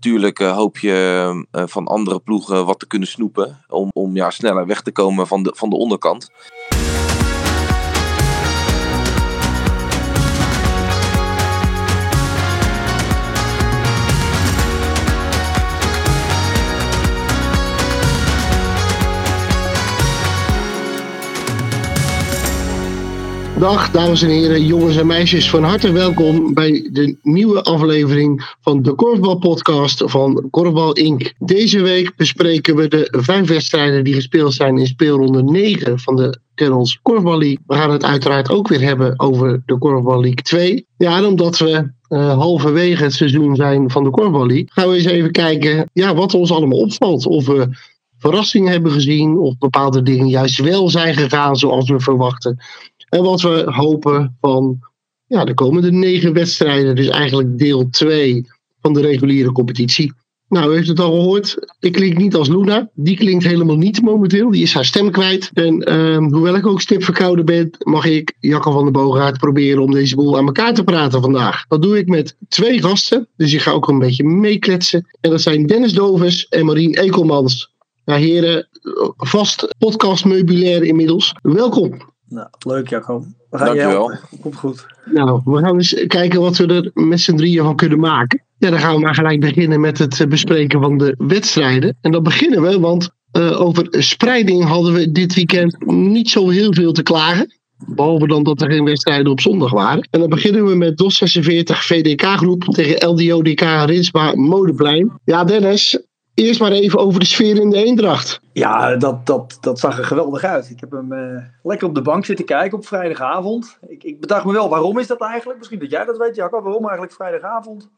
Tuurlijk hoop je van andere ploegen wat te kunnen snoepen. Om, om ja, sneller weg te komen van de, van de onderkant. Dag dames en heren, jongens en meisjes, van harte welkom bij de nieuwe aflevering van de Korfbal Podcast van Korfbal Inc. Deze week bespreken we de vijf wedstrijden die gespeeld zijn in speelronde 9 van de Kennels Korfbal League. We gaan het uiteraard ook weer hebben over de Korfbal League 2. Ja, omdat we uh, halverwege het seizoen zijn van de Korfbal League, gaan we eens even kijken ja, wat ons allemaal opvalt. Of we verrassingen hebben gezien, of bepaalde dingen juist wel zijn gegaan zoals we verwachten. En wat we hopen van ja, de komende negen wedstrijden, dus eigenlijk deel 2 van de reguliere competitie. Nou, u heeft het al gehoord. Ik klink niet als Luna. Die klinkt helemaal niet momenteel. Die is haar stem kwijt. En ehm, hoewel ik ook stip verkouden ben, mag ik, Jacco van der Boogaard, proberen om deze boel aan elkaar te praten vandaag. Dat doe ik met twee gasten. Dus ik ga ook een beetje meekletsen. En dat zijn Dennis Dovers en Marien Ekelmans. Ja, heren, vast podcastmeubilair inmiddels. Welkom. Nou, leuk Jacco. We gaan Dankjewel. Komt goed. Nou, we gaan eens kijken wat we er met z'n drieën van kunnen maken. Ja, dan gaan we maar gelijk beginnen met het bespreken van de wedstrijden. En dan beginnen we, want uh, over spreiding hadden we dit weekend niet zo heel veel te klagen. Behalve dan dat er geen wedstrijden op zondag waren. En dan beginnen we met DOS 46 VDK-groep tegen LDODK Rinsma Modeplein. Ja, Dennis, Eerst maar even over de sfeer in de Eendracht. Ja, dat, dat, dat zag er geweldig uit. Ik heb hem uh, lekker op de bank zitten kijken op vrijdagavond. Ik, ik bedacht me wel, waarom is dat eigenlijk? Misschien dat jij dat weet, Jacob. Waarom eigenlijk vrijdagavond?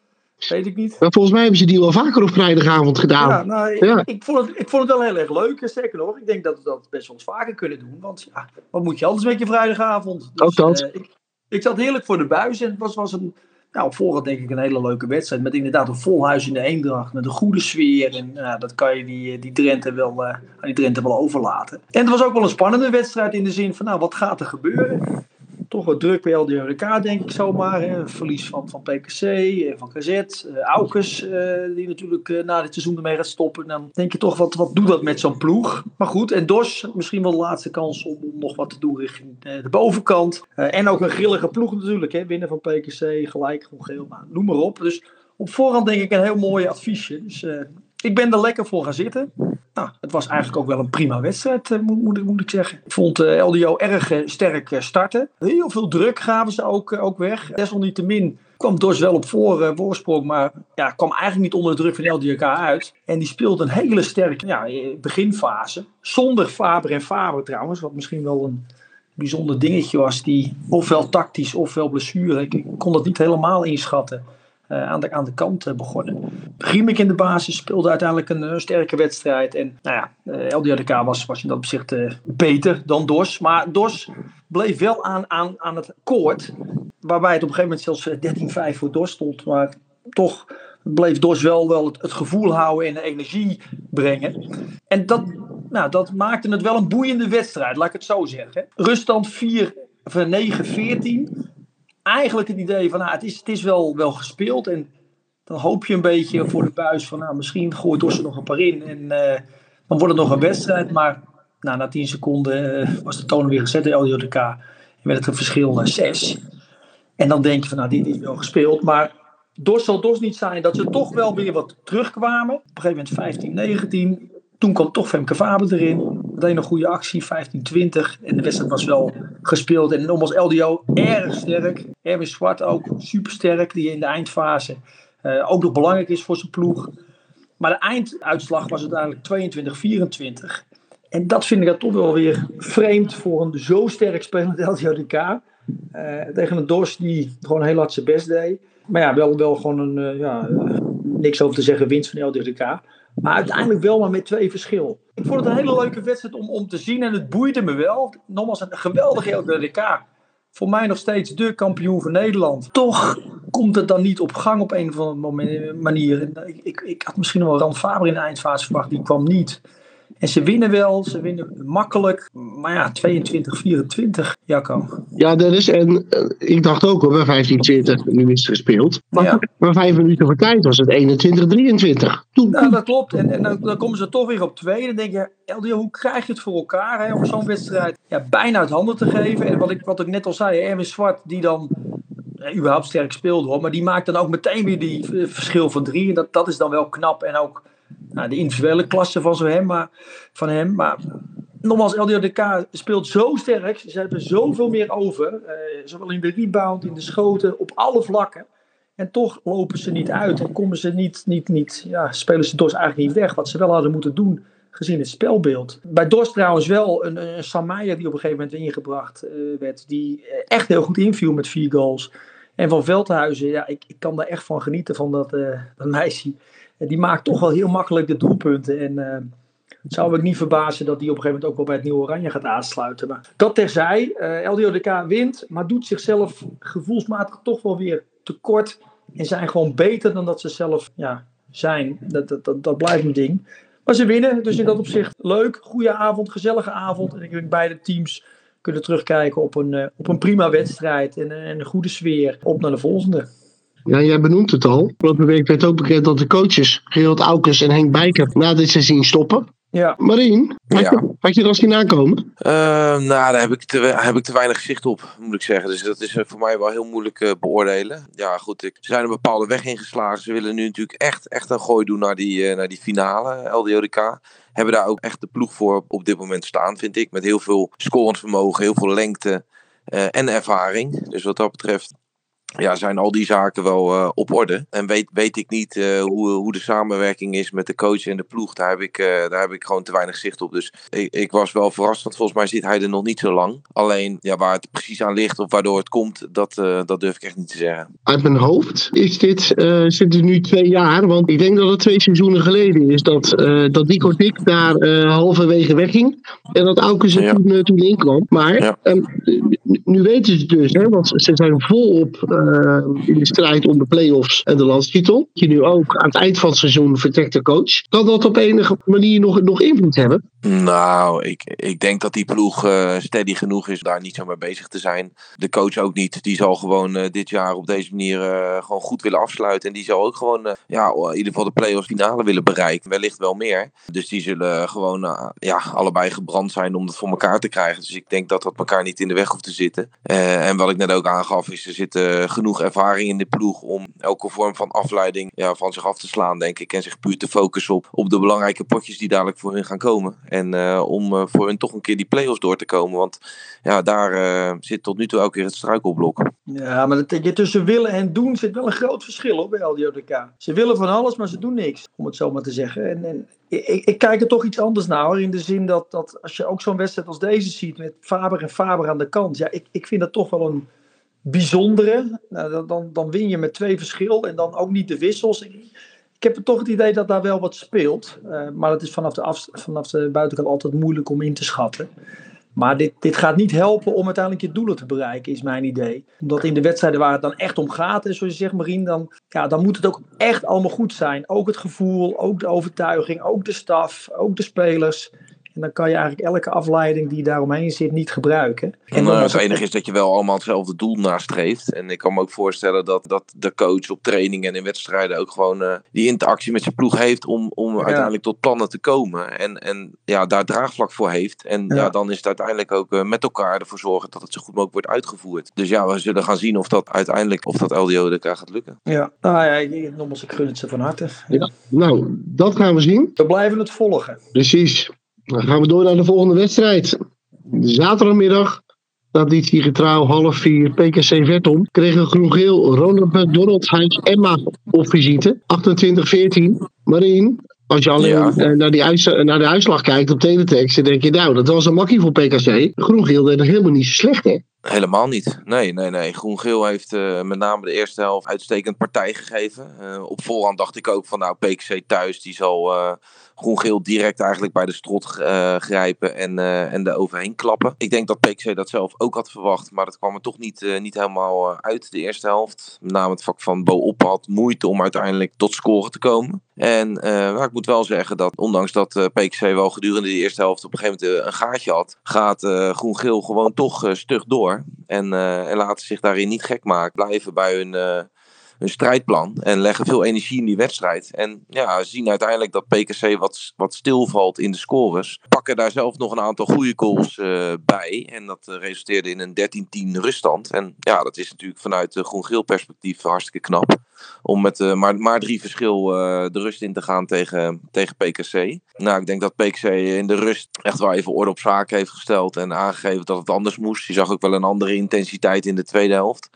Weet ik niet. Maar volgens mij hebben ze die wel vaker op vrijdagavond gedaan. Ja, nou, ja. Ik, ik, vond het, ik vond het wel heel erg leuk. Sterker nog, ik denk dat we dat best wel eens vaker kunnen doen. Want ja, wat moet je anders met je vrijdagavond? Dus, Ook dat. Uh, ik, ik zat heerlijk voor de buis en het was, was een nou, op voorhand denk ik een hele leuke wedstrijd. Met inderdaad een vol huis in de Eendracht. Met een goede sfeer. En uh, dat kan je die, die, Drenthe wel, aan die Drenthe wel overlaten. En het was ook wel een spannende wedstrijd in de zin van, nou, wat gaat er gebeuren? Toch wat druk bij LDRK, denk ik zomaar. Hè. Verlies van, van PKC, eh, van KZ, uh, Aukes, uh, die natuurlijk na dit seizoen ermee gaat stoppen. Dan denk je toch, wat, wat doet dat met zo'n ploeg? Maar goed, en Dos, misschien wel de laatste kans om, om nog wat te doen richting de bovenkant. en ook een grillige ploeg natuurlijk, hè. winnen van PKC, gelijk, gewoon geel, noem maar op. Dus op voorhand denk ik een heel mooi adviesje. Dus ik ben er lekker voor gaan zitten. Nou, het was eigenlijk ook wel een prima wedstrijd, eh, moet, ik zeggen. Ik vond uh, LDO erg uh, sterk starten. Heel veel druk gaven ze ook, ook weg. Desalniettemin kwam Dors wel op voor, voorsprong, maar ja, kwam eigenlijk niet onder de druk van LDK uit. En die speelde een hele sterke ja, beginfase. Zonder Faber en Faber trouwens, wat misschien wel een bijzonder dingetje was. Die ofwel tactisch ofwel blessure, ik kon dat niet helemaal inschatten aan, de, aan de kant uh, begonnen. Griemik in de basis speelde uiteindelijk een, sterke wedstrijd. En nou ja, eh, LDRK was, was in dat opzicht beter dan Dos. Maar Dos bleef wel aan, aan, het koord. Waarbij het op een gegeven moment zelfs 13-5 voor Dos stond. Maar toch bleef Dos wel, wel het, gevoel houden en de energie brengen. En dat, nou, dat maakte het wel een boeiende wedstrijd, laat ik het zo zeggen. Ruststand 4, 9-14 eigenlijk het idee van, nou, het is, het is wel, wel gespeeld. En dan hoop je een beetje voor de buis van, nou, misschien gooit Dorsen nog een paar in. En uh, dan wordt het nog een wedstrijd. Maar nou, na 10 seconden uh, was de toon weer gezet, de LJK. En werd het een verschil naar 6. En dan denk je van, nou, dit is wel gespeeld. Maar Dos zal Dos niet zijn dat ze toch wel weer wat terugkwamen. Op een gegeven moment 15, 19. Toen kwam toch Femke Faber erin. Meteen een goede actie, 15-20. En de wedstrijd was wel gespeeld. En nogmaals, LDO erg sterk. Erwin Zwart ook super sterk. Die in de eindfase uh, ook nog belangrijk is voor zijn ploeg. Maar de einduitslag was uiteindelijk 22-24. En dat vind ik dan toch wel weer vreemd voor een zo sterk spelend LDODK. Uh, eh, tegen een DOS die gewoon heel hard zijn best deed. Maar ja, wel, wel gewoon een, uh, ja, niks over te zeggen, winst van LDODK. Maar uiteindelijk wel maar met twee verschil. Ik vond het een hele leuke wedstrijd om, om te zien en het boeide me wel. Nogmaals een geweldige LDK. Voor mij nog steeds de kampioen van Nederland. Toch komt het dan niet op gang op een of andere manier. Ik, ik, had misschien wel Rand Faber in de eindfase verwacht, die kwam niet. En ze winnen wel, ze winnen makkelijk. Maar ja, 22-24, Jacco. Ja, dat is. En eh, ik dacht ook hoor, bij 15-20 nu is gespeeld. Maar, Ja. maar vijf minuten voor tijd was het 21-23. Toen, Ja, dat klopt. En, en dan, dan komen ze toch weer op twee. Dan denk je, Eldio, hoe krijg je het voor elkaar hè, om zo'n wedstrijd ja, bijna uit handen te geven? En wat ik, wat ik net al zei, Erwin Zwart, die dan eh, überhaupt sterk speelde hoor, maar die maakt dan ook meteen weer die eh, verschil van drie. En dat, dat is dan wel knap. En ook nou, de individuele klasse van, zo hem, maar, van hem. Maar nogmaals, LDODK speelt zo sterk. Ze hebben zoveel meer over. eh, zowel in de rebound, in de schoten, op alle vlakken. En toch lopen ze niet uit en komen ze niet, niet, niet ja, spelen ze Dorst eigenlijk niet weg. Wat ze wel hadden moeten doen gezien het spelbeeld. Bij Dorst trouwens wel een, een Sam Meijer die op een gegeven moment ingebracht eh, werd. Die eh, echt heel goed inviel met vier goals. En van Veldhuizen, ja, ik, ik kan daar echt van genieten van dat, dat meisje. Die maakt toch wel heel makkelijk de doelpunten. En eh, het zou me niet verbazen dat die op een gegeven moment ook wel bij het Nieuwe Oranje gaat aansluiten. Maar dat terzij, eh LDODK wint, maar doet zichzelf gevoelsmatig toch wel weer tekort. En zijn gewoon beter dan dat ze zelf ja, zijn. Dat, dat, dat, blijft een ding. Maar ze winnen, dus in dat opzicht leuk. Goede avond, gezellige avond. En ik denk beide teams kunnen terugkijken op een, eh, op een prima wedstrijd en, en een goede sfeer. Op naar de volgende. Ja, jij benoemt het al. Afgelopen week werd ook bekend dat de coaches Gerald Aukers en Henk Bijker na dit seizoen stoppen. Ja, Marien, had, Ja. je, had je er als zien aankomen? Eh, nou, daar heb, ik te, heb ik te weinig zicht op, moet ik zeggen. Dus dat is eh, voor mij wel heel moeilijk eh, beoordelen. Ja, goed, ik, ze zijn een bepaalde weg ingeslagen. Ze willen nu natuurlijk echt, echt een gooi doen naar die, eh, naar die finale, LDODK. Hebben daar ook echt de ploeg voor op dit moment staan, vind ik. Met heel veel scorend vermogen, heel veel lengte eh, en ervaring. Dus wat dat betreft ja, zijn al die zaken wel eh, op orde. En weet, weet ik niet eh, hoe, hoe de samenwerking is met de coach en de ploeg. Daar heb ik, eh, daar heb ik gewoon te weinig zicht op. Dus ik, ik was wel verrast, want volgens mij zit hij er nog niet zo lang. Alleen ja, waar het precies aan ligt of waardoor het komt, dat, dat durf ik echt niet te zeggen. Uit mijn hoofd is dit, zit nu twee jaar. Want ik denk dat het twee seizoenen geleden is dat, dat Nico Dik daar halverwege wegging. En dat Aukers er Ja. toen, toen in kwam. Maar Ja. ehm, nu- weten ze dus, hè, want ze zijn volop in de strijd om de play-offs en de landstitel. Je nu ook aan het eind van het seizoen vertrekt de coach. Kan dat op enige manier nog, nog invloed hebben? Nou, ik, ik denk dat die ploeg eh, steady genoeg is daar niet zo mee bezig te zijn. De coach ook niet. Die zal gewoon eh, dit jaar op deze manier eh, gewoon goed willen afsluiten. En die zal ook gewoon eh, ja, in ieder geval de play-offs finale willen bereiken. Wellicht wel meer. Dus die zullen gewoon eh, ja, allebei gebrand zijn om het voor elkaar te krijgen. Dus ik denk dat dat elkaar niet in de weg hoeft te zitten. Eh, en wat ik net ook aangaf is, er zit eh, genoeg ervaring in de ploeg om elke vorm van afleiding ja, van zich af te slaan, denk ik. En zich puur te focussen op, op de belangrijke potjes die dadelijk voor hun gaan komen. En eh, om eh, voor hun toch een keer die play-offs door te komen. Want ja, daar eh, zit tot nu toe ook weer het struikelblok. ja maar dat, tussen willen en doen zit wel een groot verschil hoor, bij LDODK. Ze willen van alles, maar ze doen niks, om het zo maar te zeggen. En, en ik kijk er toch iets anders naar hoor, in de zin dat, dat als je ook zo'n wedstrijd als deze ziet met Faber en Faber aan de kant. Ja, ik, ik vind dat toch wel een bijzondere. Nou, dan, dan, win je met twee verschil en dan ook niet de wissels. Ik, ik heb toch het idee dat daar wel wat speelt. Eh, maar dat is vanaf de, af, vanaf de buitenkant altijd moeilijk om in te schatten. Maar dit, dit gaat niet helpen om uiteindelijk je doelen te bereiken, is mijn idee. Omdat in de wedstrijden waar het dan echt om gaat, en zoals je zegt, Marien, dan, ja, dan moet het ook echt allemaal goed zijn. Ook het gevoel, ook de overtuiging, ook de staf, ook de spelers. En dan kan je eigenlijk elke afleiding die daaromheen zit niet gebruiken. En dan- het enige is dat je wel allemaal hetzelfde doel nastreeft. En ik kan me ook voorstellen dat, dat de coach op trainingen en in wedstrijden ook gewoon eh, die interactie met zijn ploeg heeft om, om uiteindelijk tot plannen te komen. En, en ja, daar draagvlak voor heeft. En ja. Ja. dan is het uiteindelijk ook eh, met elkaar ervoor zorgen dat het zo goed mogelijk wordt uitgevoerd. Dus ja, we zullen gaan zien of dat uiteindelijk of dat LDO elkaar gaat lukken. Ja, nou ja, ik, nogmaals, ik gun het ze van harte. Ja. Nou, dat gaan we zien. We blijven het volgen. Precies. Dan gaan we door naar de volgende wedstrijd. Zaterdagmiddag, traditie getrouw, half vier, PKC Verton. Kregen groen-geel Ronald McDonald, Huis Emma op visite. 28-14. Marien, als je alleen Ja. eh, naar, die uits- naar de uitslag kijkt op teletext, dan denk je nou, dat was een makkie voor PKC. Groen-geel deed het helemaal niet zo slecht, hè? Helemaal niet. Nee, nee, nee. Groen-Geel heeft uh, met name de eerste helft uitstekend partij gegeven. Uh, op voorhand dacht ik ook van nou, PKC thuis, die zal uh, Groen-Geel direct eigenlijk bij de strot grijpen en, en er overheen klappen. Ik denk dat PKC dat zelf ook had verwacht, maar dat kwam er toch niet, niet helemaal uit de eerste helft. Met name het vak van Bo Op had moeite om uiteindelijk tot scoren te komen. En maar ik moet wel zeggen dat ondanks dat PKC wel gedurende de eerste helft op een gegeven moment een gaatje had, gaat Groen-Geel gewoon toch stug door. En, uh, en laten zich daarin niet gek maken. Blijven bij hun, uh, hun strijdplan. En leggen veel energie in die wedstrijd. En ja, zien uiteindelijk dat PKC wat, wat stilvalt in de scores. Pakken daar zelf nog een aantal goede goals uh, bij. En dat resulteerde in een 13-10 ruststand. En ja, dat is natuurlijk vanuit groen-geel perspectief hartstikke knap om met uh, maar, maar drie verschil uh, de rust in te gaan tegen, tegen PKC. Nou, ik denk dat PKC in de rust echt wel even orde op zaken heeft gesteld en aangegeven dat het anders moest. Je zag ook wel een andere intensiteit in de tweede helft.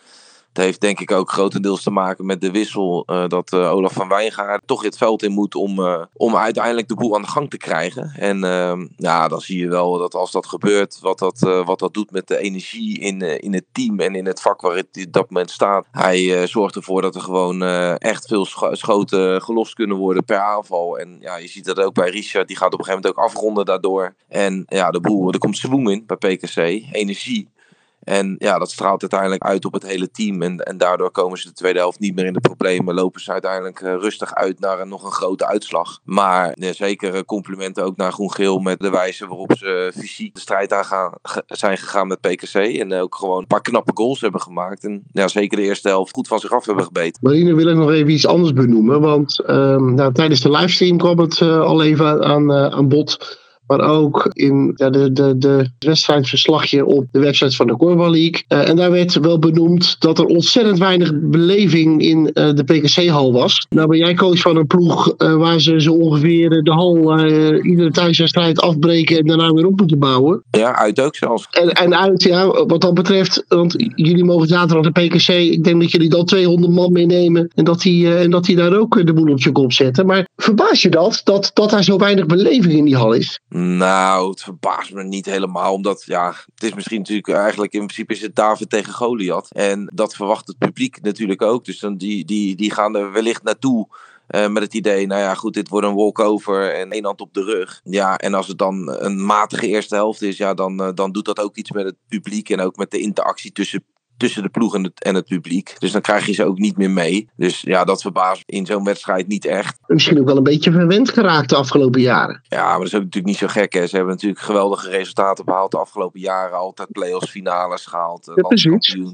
Het heeft denk ik ook grotendeels te maken met de wissel uh, dat uh, Olaf van Wijngaard toch het veld in moet om, uh, om uiteindelijk de boel aan de gang te krijgen. En ehm, ja, dan zie je wel dat als dat gebeurt, wat dat, wat dat doet met de energie in, in het team en in het vak waar het op dat moment staat. Hij zorgt ervoor dat er gewoon echt veel scho schoten gelost kunnen worden per aanval. En ja, je ziet dat ook bij Richard, die gaat op een gegeven moment ook afronden daardoor. En ja, de boel, er komt zwoem in bij PKC, energie. En ja, dat straalt uiteindelijk uit op het hele team. En, en daardoor komen ze de tweede helft niet meer in de problemen. Lopen ze uiteindelijk uh, rustig uit naar een, nog een grote uitslag. Maar ja, zeker uh, complimenten ook naar Groen-Geel met de wijze waarop ze uh, fysiek de strijd aan ge zijn gegaan met PKC. En ook gewoon een paar knappe goals hebben gemaakt. En ja, zeker de eerste helft goed van zich af hebben gebeten. Marine wil ik nog even iets anders benoemen. Want nou, tijdens de livestream kwam het al even aan, aan bod maar ook in ja, de, de, de wedstrijdverslagje op de website van de Korfbal League. Uh, en daar werd wel benoemd dat er ontzettend weinig beleving in uh, de PKC-hal was. Nou ben jij coach van een ploeg uh, waar ze zo ongeveer de hal iedere thuiswedstrijd afbreken en daarna weer op moeten bouwen. Ja, uit ook zelfs. En, en uit, ja, wat dat betreft, want jullie mogen zaterdag de PKC, ik denk dat jullie dan 200 man meenemen en dat die, en dat die daar ook de boel op je kop zetten. Maar verbaas je dat, dat, dat daar zo weinig beleving in die hal is? Nou, het verbaast me niet helemaal. Omdat, ja, het is misschien natuurlijk eigenlijk in principe is het David tegen Goliath. En dat verwacht het publiek natuurlijk ook. Dus dan die, die, die gaan er wellicht naartoe. Uh, met het idee, nou ja, goed, dit wordt een walkover en één hand op de rug. Ja, en als het dan een matige eerste helft is, ja, dan, uh, dan doet dat ook iets met het publiek en ook met de interactie tussen tussen de ploeg en het, en het publiek. Dus dan krijg je ze ook niet meer mee. Dus ja, dat verbaast in zo'n wedstrijd niet echt. Misschien ook wel een beetje verwend geraakt de afgelopen jaren. Ja, maar dat is ook natuurlijk niet zo gek. Hè. Ze hebben natuurlijk geweldige resultaten behaald de afgelopen jaren. Altijd play-offs, finales gehaald.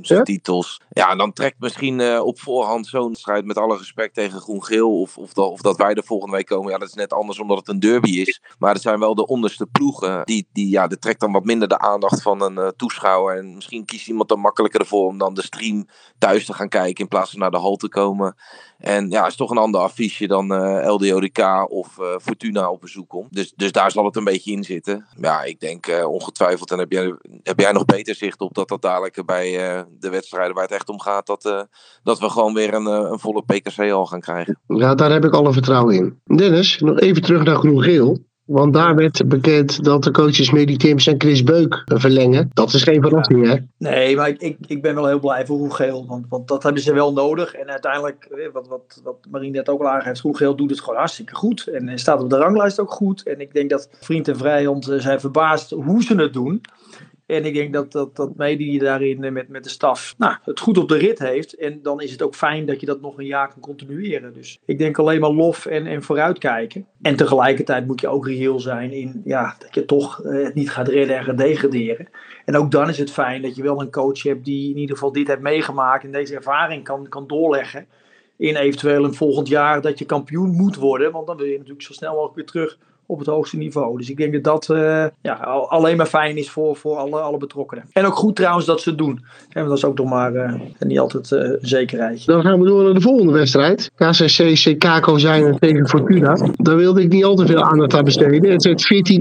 Ja, titels. Ja, en dan trekt misschien uh, op voorhand zo'n strijd met alle respect tegen Groen-Geel. Of, of, of, dat wij er volgende week komen. Ja, dat is net anders omdat het een derby is. Maar het zijn wel de onderste ploegen. Die, die, ja, dat trekt dan wat minder de aandacht van een uh, toeschouwer. En misschien kiest iemand dan makkelijker om dan de stream thuis te gaan kijken in plaats van naar de hal te komen. En ja, is toch een ander affiche dan uh, eh, LDODK of uh, Fortuna op bezoek komt. Dus, dus daar zal het een beetje in zitten. Ja, ik denk uh, ongetwijfeld, en heb jij, heb jij nog beter zicht op dat dat dadelijk bij de wedstrijden waar het echt om gaat, dat, dat we gewoon weer een, een volle PKC al gaan krijgen. Ja, daar heb ik alle vertrouwen in. Dennis, nog even terug naar Groen-Geel. Want daar werd bekend dat de coaches Medi Tims en Chris Beuk verlengen. Dat is geen verrassing, hè? Nee, maar ik, ik ben wel heel blij voor Roegeel. Want, want dat hebben ze wel nodig. En uiteindelijk, eh, wat, wat, wat Marien net ook al aangeeft, Roegeel doet het gewoon hartstikke goed. En, staat op de ranglijst ook goed. En ik denk dat vriend en vijand eh, zijn verbaasd hoe ze het doen. En ik denk dat, dat, dat Medi daarin eh, met, met de staf nou, het goed op de rit heeft. En dan is het ook fijn dat je dat nog een jaar kan continueren. Dus ik denk alleen maar lof en, en vooruitkijken. En tegelijkertijd moet je ook reëel zijn in ja, dat je toch eh, het niet gaat redden en gaat degraderen. En ook dan is het fijn dat je wel een coach hebt die in ieder geval dit heeft meegemaakt en deze ervaring kan, kan doorleggen. In eventueel een volgend jaar dat je kampioen moet worden. Want dan wil je natuurlijk zo snel mogelijk weer terug op het hoogste niveau. Dus ik denk dat dat uh, ja, alleen maar fijn is voor, voor alle, alle betrokkenen. En ook goed trouwens dat ze het doen. En dat is ook nog maar uh, niet altijd een zekerheid. Dan gaan we door naar de volgende wedstrijd. KCC Chicago zijn tegen Fortuna. Daar wilde ik niet al te veel aandacht aan besteden. Het is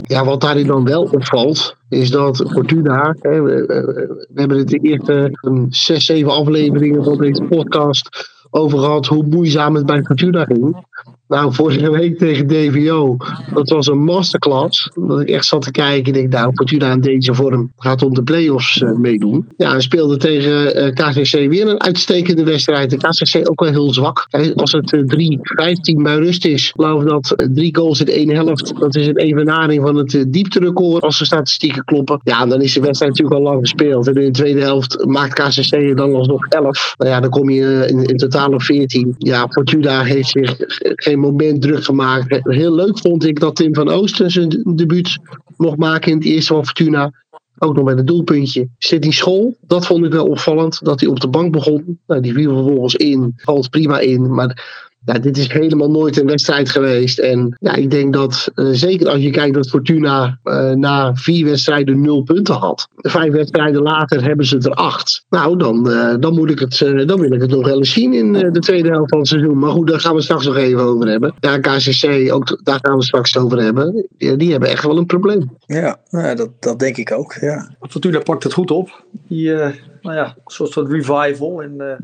14-31. Ja, wat daarin dan wel opvalt, is dat Fortuna, hè, we, hebben het de eerste um, zes, zeven afleveringen van deze podcast over gehad hoe moeizaam het bij Fortuna ging. Nou, vorige week tegen DVO, dat was een masterclass. Dat ik echt zat te kijken en ik nou, Fortuna in deze vorm gaat om de play-offs uh, meedoen. Ja, hij speelde tegen uh, eh, KCC weer een uitstekende wedstrijd. De KCC ook wel heel zwak. Als het 3-15 bij rust is, geloof dat drie goals in ene helft, dat is een evenaring van het diepterecord als de statistieken kloppen. Ja, dan is de wedstrijd natuurlijk al lang gespeeld. En in de tweede helft maakt KCC dan alsnog 11. Nou ja, dan kom je in, in totaal op 14. Ja, Fortuna heeft zich geen moment druk gemaakt. Heel leuk vond ik dat Tim van Oosten zijn debuut mocht maken in het eerste van Fortuna. Ook nog met een doelpuntje. Zit die school, dat vond ik wel opvallend. Dat hij op de bank begon. Nou, die viel vervolgens in. Valt prima in. Maar ja, dit is helemaal nooit een wedstrijd geweest. En ja, ik denk dat, uh, zeker als je kijkt dat Fortuna uh, na vier wedstrijden nul punten had. Vijf wedstrijden later hebben ze er acht. Nou, dan, uh, dan, moet ik het, dan wil ik het nog wel eens zien in de tweede helft van het seizoen. Maar goed, daar gaan we straks nog even over hebben. Ja, KCC, ook daar gaan we straks over hebben. Ja, die hebben echt wel een probleem. Ja, nou, dat, dat denk ik ook. Ja. Fortuna pakt het goed op. Die, nou ja, een soort van revival. En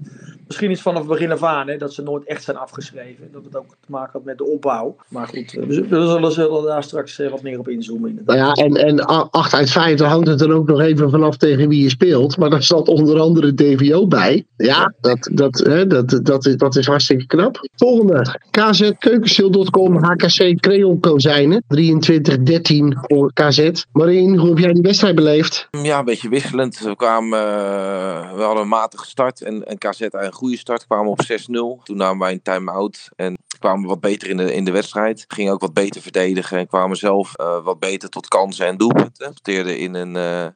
misschien is vanaf het begin af aan hè, dat ze nooit echt zijn afgeschreven. Dat het ook te maken had met de opbouw. Maar goed, we zullen, zullen daar straks eh, wat meer op inzoomen. Nou ja, en, en 8 uit 5, dan hangt het er ook nog even vanaf tegen wie je speelt. Maar daar zat onder andere DVO bij. Ja, dat, dat, hè, dat, dat, dat is hartstikke knap. Volgende. KZ HKC Creon Kozijnen. 23-13 voor KZ. Marien, hoe heb jij die wedstrijd beleefd? Ja, een beetje wisselend. We kwamen, uh, we hadden een matige start en, en KZ eigenlijk goede start. Kwamen op 6-0. Toen namen wij een time-out. En kwamen wat beter in de, in de wedstrijd. Gingen ook wat beter verdedigen. En kwamen zelf uh, wat beter tot kansen en doelpunten. Teerden in een... Uh,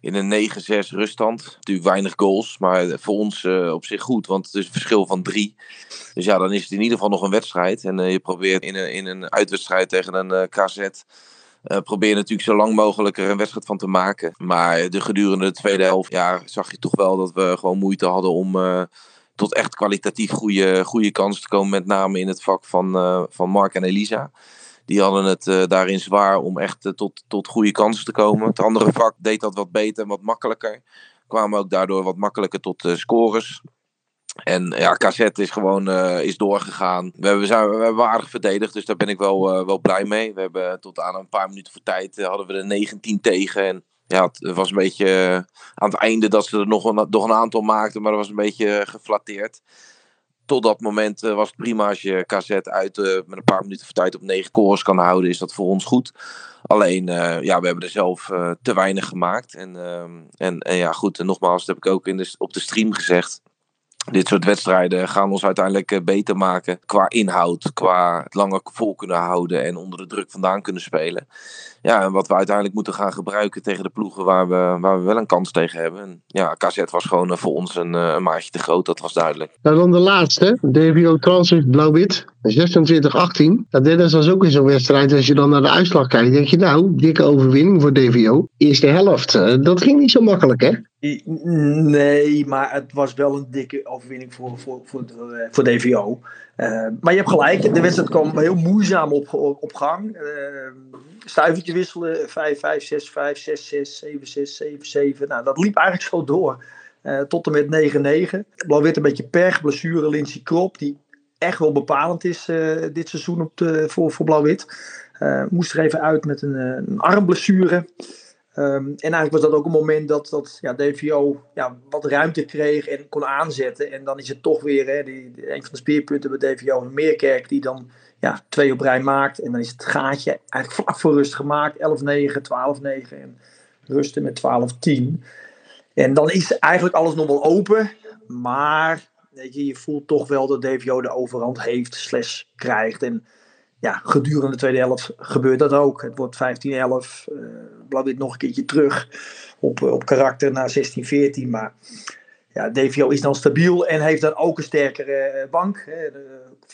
in een 9-6 ruststand. Natuurlijk weinig goals, maar voor ons uh, op zich goed, want het is een verschil van drie. Dus ja, dan is het in ieder geval nog een wedstrijd. En je probeert in een, in een uitwedstrijd tegen een KZ. probeer natuurlijk zo lang mogelijk er een wedstrijd van te maken. Maar de gedurende de tweede helft ja, zag je toch wel dat we gewoon moeite hadden om tot echt kwalitatief goede, goede kansen te komen. Met name in het vak van, uh, van Mark en Elisa. Die hadden het uh, daarin zwaar om echt uh, tot, tot goede kansen te komen. Het andere vak deed dat wat beter en wat makkelijker. Kwamen ook daardoor wat makkelijker tot scores. En ja, KZ is gewoon is doorgegaan. We hebben, zijn, we hebben aardig verdedigd, dus daar ben ik wel, wel blij mee. We hebben tot aan een paar minuten voor tijd hadden we er 19 tegen. En ja, het was een beetje eh, aan het einde dat ze er nog een, nog een aantal maakten, maar dat was een beetje geflatteerd. Tot dat moment uh, was het prima als je KZ uit met een paar minuten voor tijd op negen cores kan houden, is dat voor ons goed. Alleen, ja, we hebben er zelf te weinig gemaakt. En, ehm, en, en, ja, goed, en nogmaals, dat heb ik ook in de, op de stream gezegd dit soort wedstrijden gaan ons uiteindelijk eh, beter maken qua inhoud, qua het langer vol kunnen houden en onder de druk vandaan kunnen spelen. Ja, en wat we uiteindelijk moeten gaan gebruiken tegen de ploegen waar we, waar we wel een kans tegen hebben. En ja, KZ was gewoon eh, voor ons een, eh, een maatje te groot, dat was duidelijk. Nou, dan de laatste, DVO Transit Blauw-Wit, 26-18. Dat dit is dus ook in zo'n wedstrijd, als je dan naar de uitslag kijkt, denk je nou, dikke overwinning voor DVO. Eerste helft, dat ging niet zo makkelijk hè? Nee, maar het was wel een dikke overwinning voor, voor, voor, de, voor DVO. Uh, maar je hebt gelijk, de wedstrijd kwam heel moeizaam op, op, gang. Uh, stuivertje wisselen, 5, 5, 6, 5, 6, 6, 7, 6, 7, 7. Nou, dat liep eigenlijk zo door. Uh, tot en met 9, 9. Blauw-wit een beetje pech, blessure Lindsay Krop, die echt wel bepalend is uh, dit seizoen op de, voor, voor Blauw-wit. Uh, moest er even uit met een, een armblessure. Um, en eigenlijk was dat ook een moment dat, dat ja, DVO ja, wat ruimte kreeg en kon aanzetten. En dan is het toch weer hè, die, een van de speerpunten bij DVO, Meerkerk, die dan ja, twee op rij maakt. En dan is het gaatje eigenlijk vlak voor rust gemaakt. 11-9, 12-9 en rusten met 12-10. En dan is eigenlijk alles nog wel open. Maar weet je, je voelt toch wel dat DVO de overhand heeft, slash krijgt. En ja, gedurende de tweede helft gebeurt dat ook. Het wordt 15-11. Uh, Blauw-wit nog een keertje terug op, op karakter naar 16-14. Maar ja, DVO is dan stabiel en heeft dan ook een sterkere eh, bank.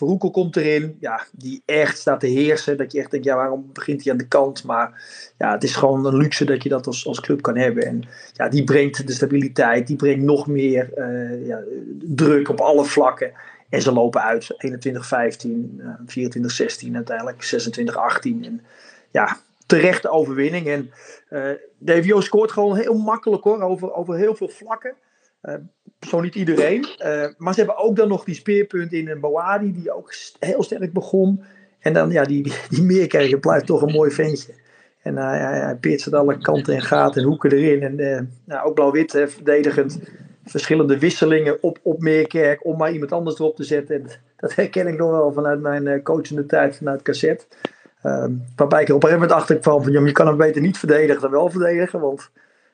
Verhoekel komt erin, ja, die echt staat te heersen. Dat je echt denkt, ja, waarom begint hij aan de kant? Maar ja, het is gewoon een luxe dat je dat als, als club kan hebben. En ja, die brengt de stabiliteit, die brengt nog meer uh, ja, druk op alle vlakken. En ze lopen uit 21, 15, 24, 16 uiteindelijk, 26, 18. En ja, terechte overwinning. En uh, DVO scoort gewoon heel makkelijk hoor, over, over heel veel vlakken. Zo niet iedereen. maar ze hebben ook dan nog die speerpunt in een Bawadi, die ook heel sterk begon. En dan, ja, die, die blijft toch een mooi ventje. En uh, hij, peert alle kanten en gaten en hoeken erin. En nou, ook blauw-wit verdedigend. Verschillende wisselingen op, op Meerkerk om maar iemand anders erop te zetten. En dat herken ik nog wel vanuit mijn coachende tijd vanuit cassette. Um, waarbij ik op een gegeven moment achter kwam van je kan hem beter niet verdedigen dan wel verdedigen. Want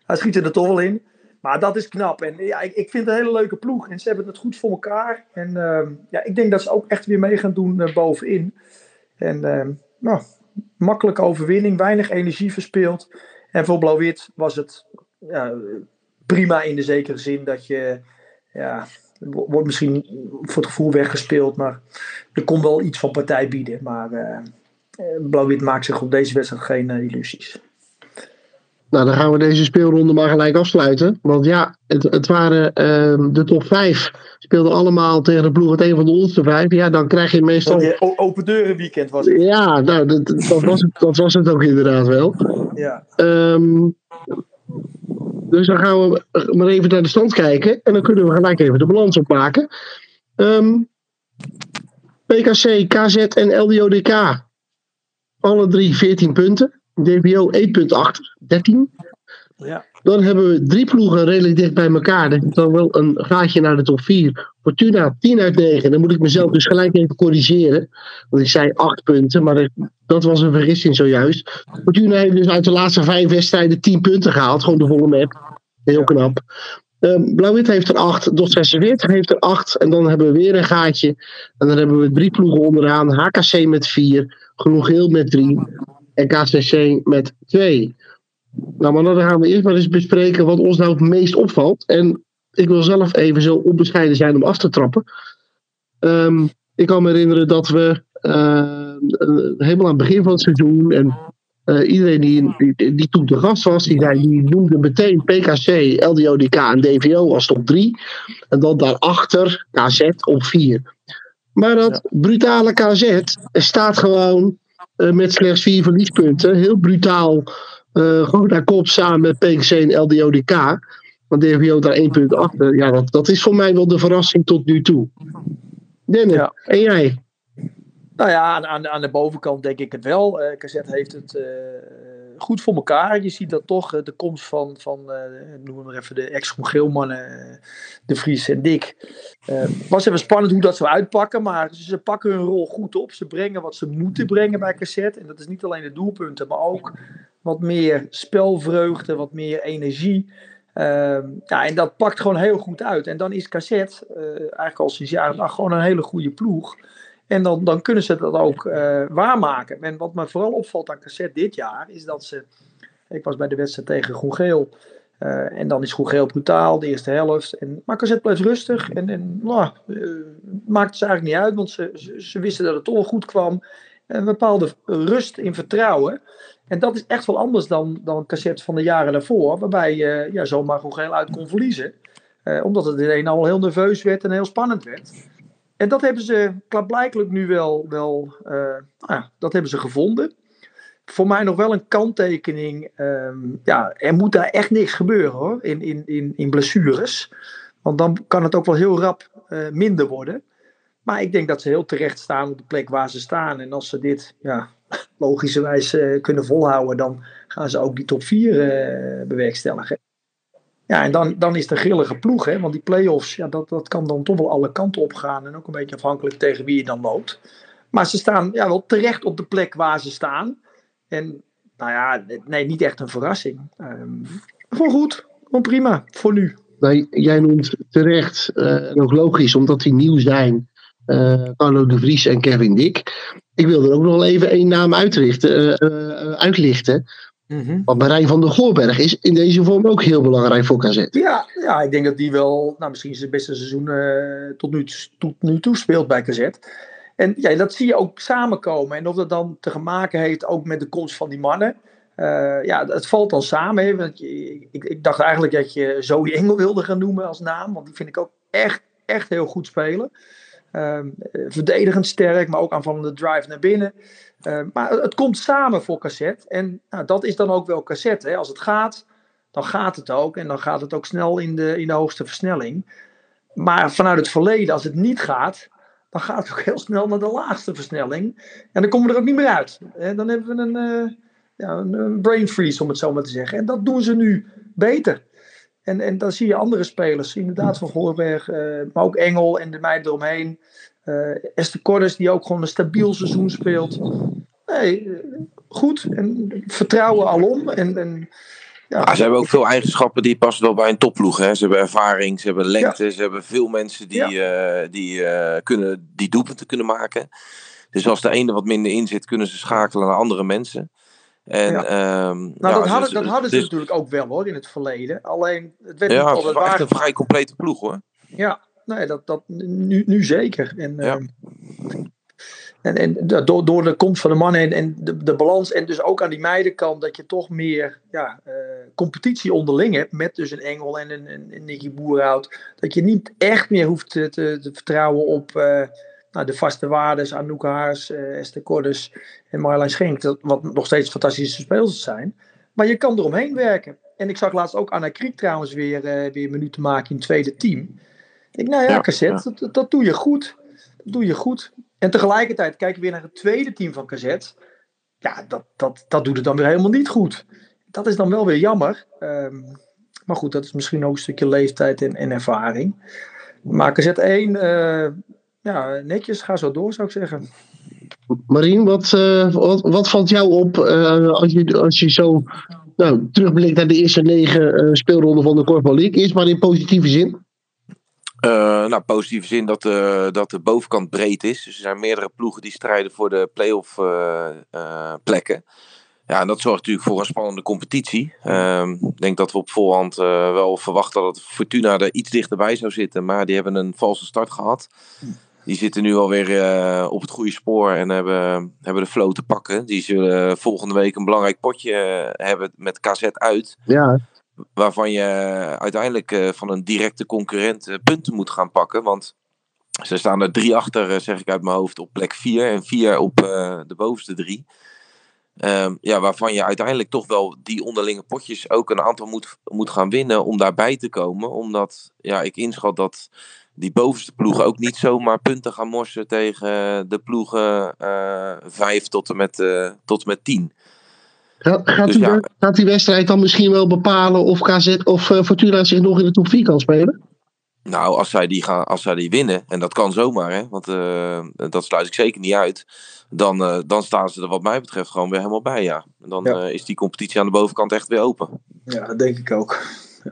hij schiet er toch wel in. Maar dat is knap. En ja, ik, ik vind het een hele leuke ploeg. En ze hebben het goed voor elkaar. En uh, ja, ik denk dat ze ook echt weer mee gaan doen uh, bovenin. En uh, nou, makkelijke overwinning, weinig energie verspeeld. En voor Blauw-Wit was het prima in de zekere zin dat je, ja, wordt misschien voor het gevoel weggespeeld, maar er kon wel iets van partij bieden. Maar uh, Blauw-Wit maakt zich op deze wedstrijd geen uh, illusies. Nou, dan gaan we deze speelronde maar gelijk afsluiten. Want ja, het, het waren uh, de top 5. Speelden allemaal tegen de ploeg het een van de onderste vijf. Ja, dan krijg je meestal. Oh, open deuren weekend was het. Ja, nou, dat, dat, was, het, dat was het ook inderdaad wel. Ja. Um, dus dan gaan we maar even naar de stand kijken. En dan kunnen we gelijk even de balans opmaken. Um, PKC, KZ en LDODK. Alle drie 14 punten. DBO 1 achter, 13. Ja. Dan hebben we drie ploegen redelijk dicht bij elkaar. Dat is dan wel een gaatje naar de top 4. Fortuna 10 uit 9. Dan moet ik mezelf dus gelijk even corrigeren. Want ik zei 8 punten, maar dat was een vergissing zojuist. Fortuna heeft dus uit de laatste vijf wedstrijden 10 punten gehaald. Gewoon de volle map. Heel knap. Um, Blauw-Wit heeft er 8, Dot 46 heeft er 8. En dan hebben we weer een gaatje. En dan hebben we drie ploegen onderaan. HKC met 4, Groen-Geel met 3 en KCC met 2. Nou, maar dan gaan we eerst maar eens bespreken wat ons nou het meest opvalt. En ik wil zelf even zo onbescheiden zijn om af te trappen. Um, ik kan me herinneren dat we uh, helemaal aan het begin van het seizoen en uh, iedereen die, die, die, toen de gast was, die, zei, die noemde meteen PKC, LDODK en DVO als top 3. En dan daarachter KZ op 4. Maar dat brutale KZ staat gewoon met slechts 4 verliespunten. Heel brutaal. Uh, gewoon naar kop samen met PKC en LDODK. Want DVO daar 1 punt achter. Ja, dat, dat is voor mij wel de verrassing tot nu toe. Dennis, ja. en jij? Nou ja, aan, aan, aan de bovenkant denk ik het wel. Uh, KZ heeft het uh, goed voor elkaar. Je ziet dat toch uh, de komst van, van uh, noem maar even de ex-Geelmannen, De Vries en Dick. was even spannend hoe dat zou uitpakken, maar ze pakken hun rol goed op. Ze brengen wat ze moeten brengen bij KZ. En dat is niet alleen de doelpunten, maar ook wat meer spelvreugde, wat meer energie. ja, en dat pakt gewoon heel goed uit. En dan is KZ eigenlijk al sinds jaren gewoon een hele goede ploeg. En dan, dan kunnen ze dat ook uh, waarmaken. En wat me vooral opvalt aan cassette dit jaar, is dat ze. Ik was bij de wedstrijd tegen Groen-Geel. Uh, en dan is Groen-Geel brutaal, de eerste helft. En, maar cassette blijft rustig. En, en nou, uh, maakt het eigenlijk niet uit, want ze, ze, ze, wisten dat het toch goed kwam. Een bepaalde rust in vertrouwen. En dat is echt wel anders dan, dan cassette van de jaren daarvoor, waarbij je ja, zomaar Groen-Geel uit kon verliezen. omdat het ineens al heel nerveus werd en heel spannend werd. En dat hebben ze klaarblijkelijk nu wel, wel uh, nou dat hebben ze gevonden. Voor mij nog wel een kanttekening. Um, ja, er moet daar echt niks gebeuren hoor, in, in, in, in blessures. Want dan kan het ook wel heel rap uh, minder worden. Maar ik denk dat ze heel terecht staan op de plek waar ze staan. En als ze dit ja, logischerwijs uh, kunnen volhouden, dan gaan ze ook die top 4 bewerkstelligen. Ja, en dan, dan is de grillige ploeg, hè, want die play-offs, ja, dat, dat kan dan toch wel alle kanten op gaan. En ook een beetje afhankelijk tegen wie je dan loopt. Maar ze staan ja, wel terecht op de plek waar ze staan. En nou ja, nee, niet echt een verrassing. Um, gewoon goed, gewoon prima, voor nu. Jij noemt terecht, uh, ook logisch, omdat die nieuw zijn. Uh, Carlo de Vries en Kevin Dick. Ik wil er ook nog even één naam uh, uitlichten. Mm -hmm. Want Marijn van der Goorberg is in deze vorm ook heel belangrijk voor KZ. Ja, ja ik denk dat die wel, nou, misschien zijn beste seizoen uh, tot, nu, tot nu toe speelt bij KZ. En ja, dat zie je ook samenkomen. En of dat dan te maken heeft ook met de komst van die mannen. Uh, ja, het valt dan samen. Hè, want ik, ik, dacht eigenlijk dat je Zoe Engel wilde gaan noemen als naam. Want die vind ik ook echt, echt heel goed spelen. Uh, verdedigend sterk, maar ook aanvallende drive naar binnen. Uh, maar het komt samen voor cassette. En nou, dat is dan ook wel cassette. Hè. Als het gaat, dan gaat het ook. En dan gaat het ook snel in de, in de hoogste versnelling. maar vanuit het verleden, als het niet gaat, dan gaat het ook heel snel naar de laagste versnelling. En dan komen we er ook niet meer uit. En dan hebben we een, uh, ja, een brain freeze, om het zo maar te zeggen. En dat doen ze nu beter. En, en dan zie je andere spelers, inderdaad van Voorberg, uh, maar ook Engel en de meiden eromheen. Uh, Esther Cordes, die ook gewoon een stabiel seizoen speelt. Nee, goed. En vertrouwen alom. En, en ja, maar ze hebben ook veel eigenschappen die passen wel bij een topploeg. Hè? Ze hebben ervaring, ze hebben lengte, ze hebben veel mensen die, ja. uh, die, uh, kunnen, die doelpunten kunnen maken. Dus als de ene wat minder in zit, kunnen ze schakelen naar andere mensen. En, ja. um, nou, dat, hadden, dat hadden ze dus, natuurlijk ook wel hoor in het verleden. Alleen het werd ja, niet het altijd was echt een vrij complete ploeg hoor. Ja, nee, dat, dat, nu, nu zeker. En, ja. En, en door, door de komst van de mannen en, en de, de balans en dus ook aan die meidenkant dat je toch meer ja, uh, competitie onderling hebt met dus een Engel en een, een, een Nicky Boerhout. Dat je niet echt meer hoeft te, te, te vertrouwen op uh, nou, de vaste waardes, Anouk Haars, uh, Esther Cordes en Marjolein Schenk. Dat, wat nog steeds fantastische spelers zijn. Maar je kan eromheen werken. En ik zag laatst ook Anna Kriek trouwens weer, weer minuten maken in het tweede team. Ik nou ja, ja cassette. Dat, dat doe je goed. Dat doe je goed. En tegelijkertijd kijken we weer naar het tweede team van Kazet. Ja, dat, dat, dat doet het dan weer helemaal niet goed. Dat is dan wel weer jammer. Um, maar goed, dat is misschien ook een stukje leeftijd en, en ervaring. Maar Kazet 1, uh, ja, netjes, ga zo door zou ik zeggen. Marien, wat, uh, wat, wat, valt jou op uh, als, je, als je zo nou, terugblikt naar de eerste negen speelronden van de Korfbal League? Eerst maar in positieve zin. Uh, nou, positieve zin dat de, dat de bovenkant breed is. Dus er zijn meerdere ploegen die strijden voor de play-off uh, uh, plekken. Ja, en dat zorgt natuurlijk voor een spannende competitie. Ik denk dat we op voorhand wel verwachten dat Fortuna er iets dichterbij zou zitten. Maar die hebben een valse start gehad. Die zitten nu alweer op het goede spoor en hebben, hebben de flow te pakken. Die zullen volgende week een belangrijk potje hebben met KZ uit. Ja waarvan je uiteindelijk uh, van een directe concurrent uh, punten moet gaan pakken. Want ze staan er drie achter, uh, zeg ik uit mijn hoofd, op plek vier. En vier op de bovenste drie. Um, ja, waarvan je uiteindelijk toch wel die onderlinge potjes ook een aantal moet, moet gaan winnen om daarbij te komen. Omdat ja, ik inschat dat die bovenste ploegen ook niet zomaar punten gaan morsen tegen de ploegen vijf tot en met, tot en met tien. Gaat, gaat, dus die, ja. gaat, die, wedstrijd dan misschien wel bepalen of, KZ, of uh, Fortuna zich nog in de top 4 kan spelen? Nou, als zij die, gaan, als zij die winnen, en dat kan zomaar, hè, want uh, dat sluit ik zeker niet uit, dan, uh, dan staan ze er wat mij betreft gewoon weer helemaal bij, ja. En dan ja. is die competitie aan de bovenkant echt weer open. Ja, dat denk ik ook. Ja.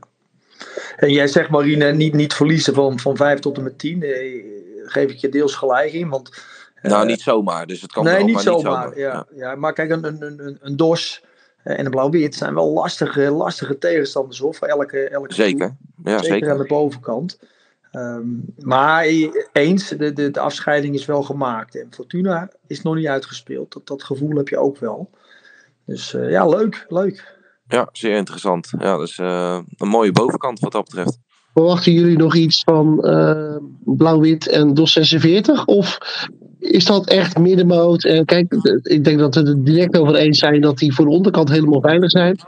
En jij zegt, Marine, niet, niet verliezen van, van 5 tot en met 10. geef ik je deels gelijk in, want nou, niet zomaar. Dus het kan nee, wel, niet maar zomaar. niet zomaar. Ja, ja. ja, maar kijk, een, een, een, een DOS en een blauw-wit zijn wel lastige, lastige tegenstanders hoor, voor elke, elke Zeker. Ja, zeker. zeker aan de bovenkant. Um, maar eens, de, de, de afscheiding is wel gemaakt. En Fortuna is nog niet uitgespeeld. Dat, dat gevoel heb je ook wel. Dus uh, ja, leuk, leuk. Ja, zeer interessant. Ja, dus uh, een mooie bovenkant wat dat betreft. Verwachten jullie nog iets van uh, Blauw-Wit en DOS 46? Of is dat echt middenmoot? En kijk, ik denk dat we het direct over eens zijn dat die voor de onderkant helemaal veilig zijn.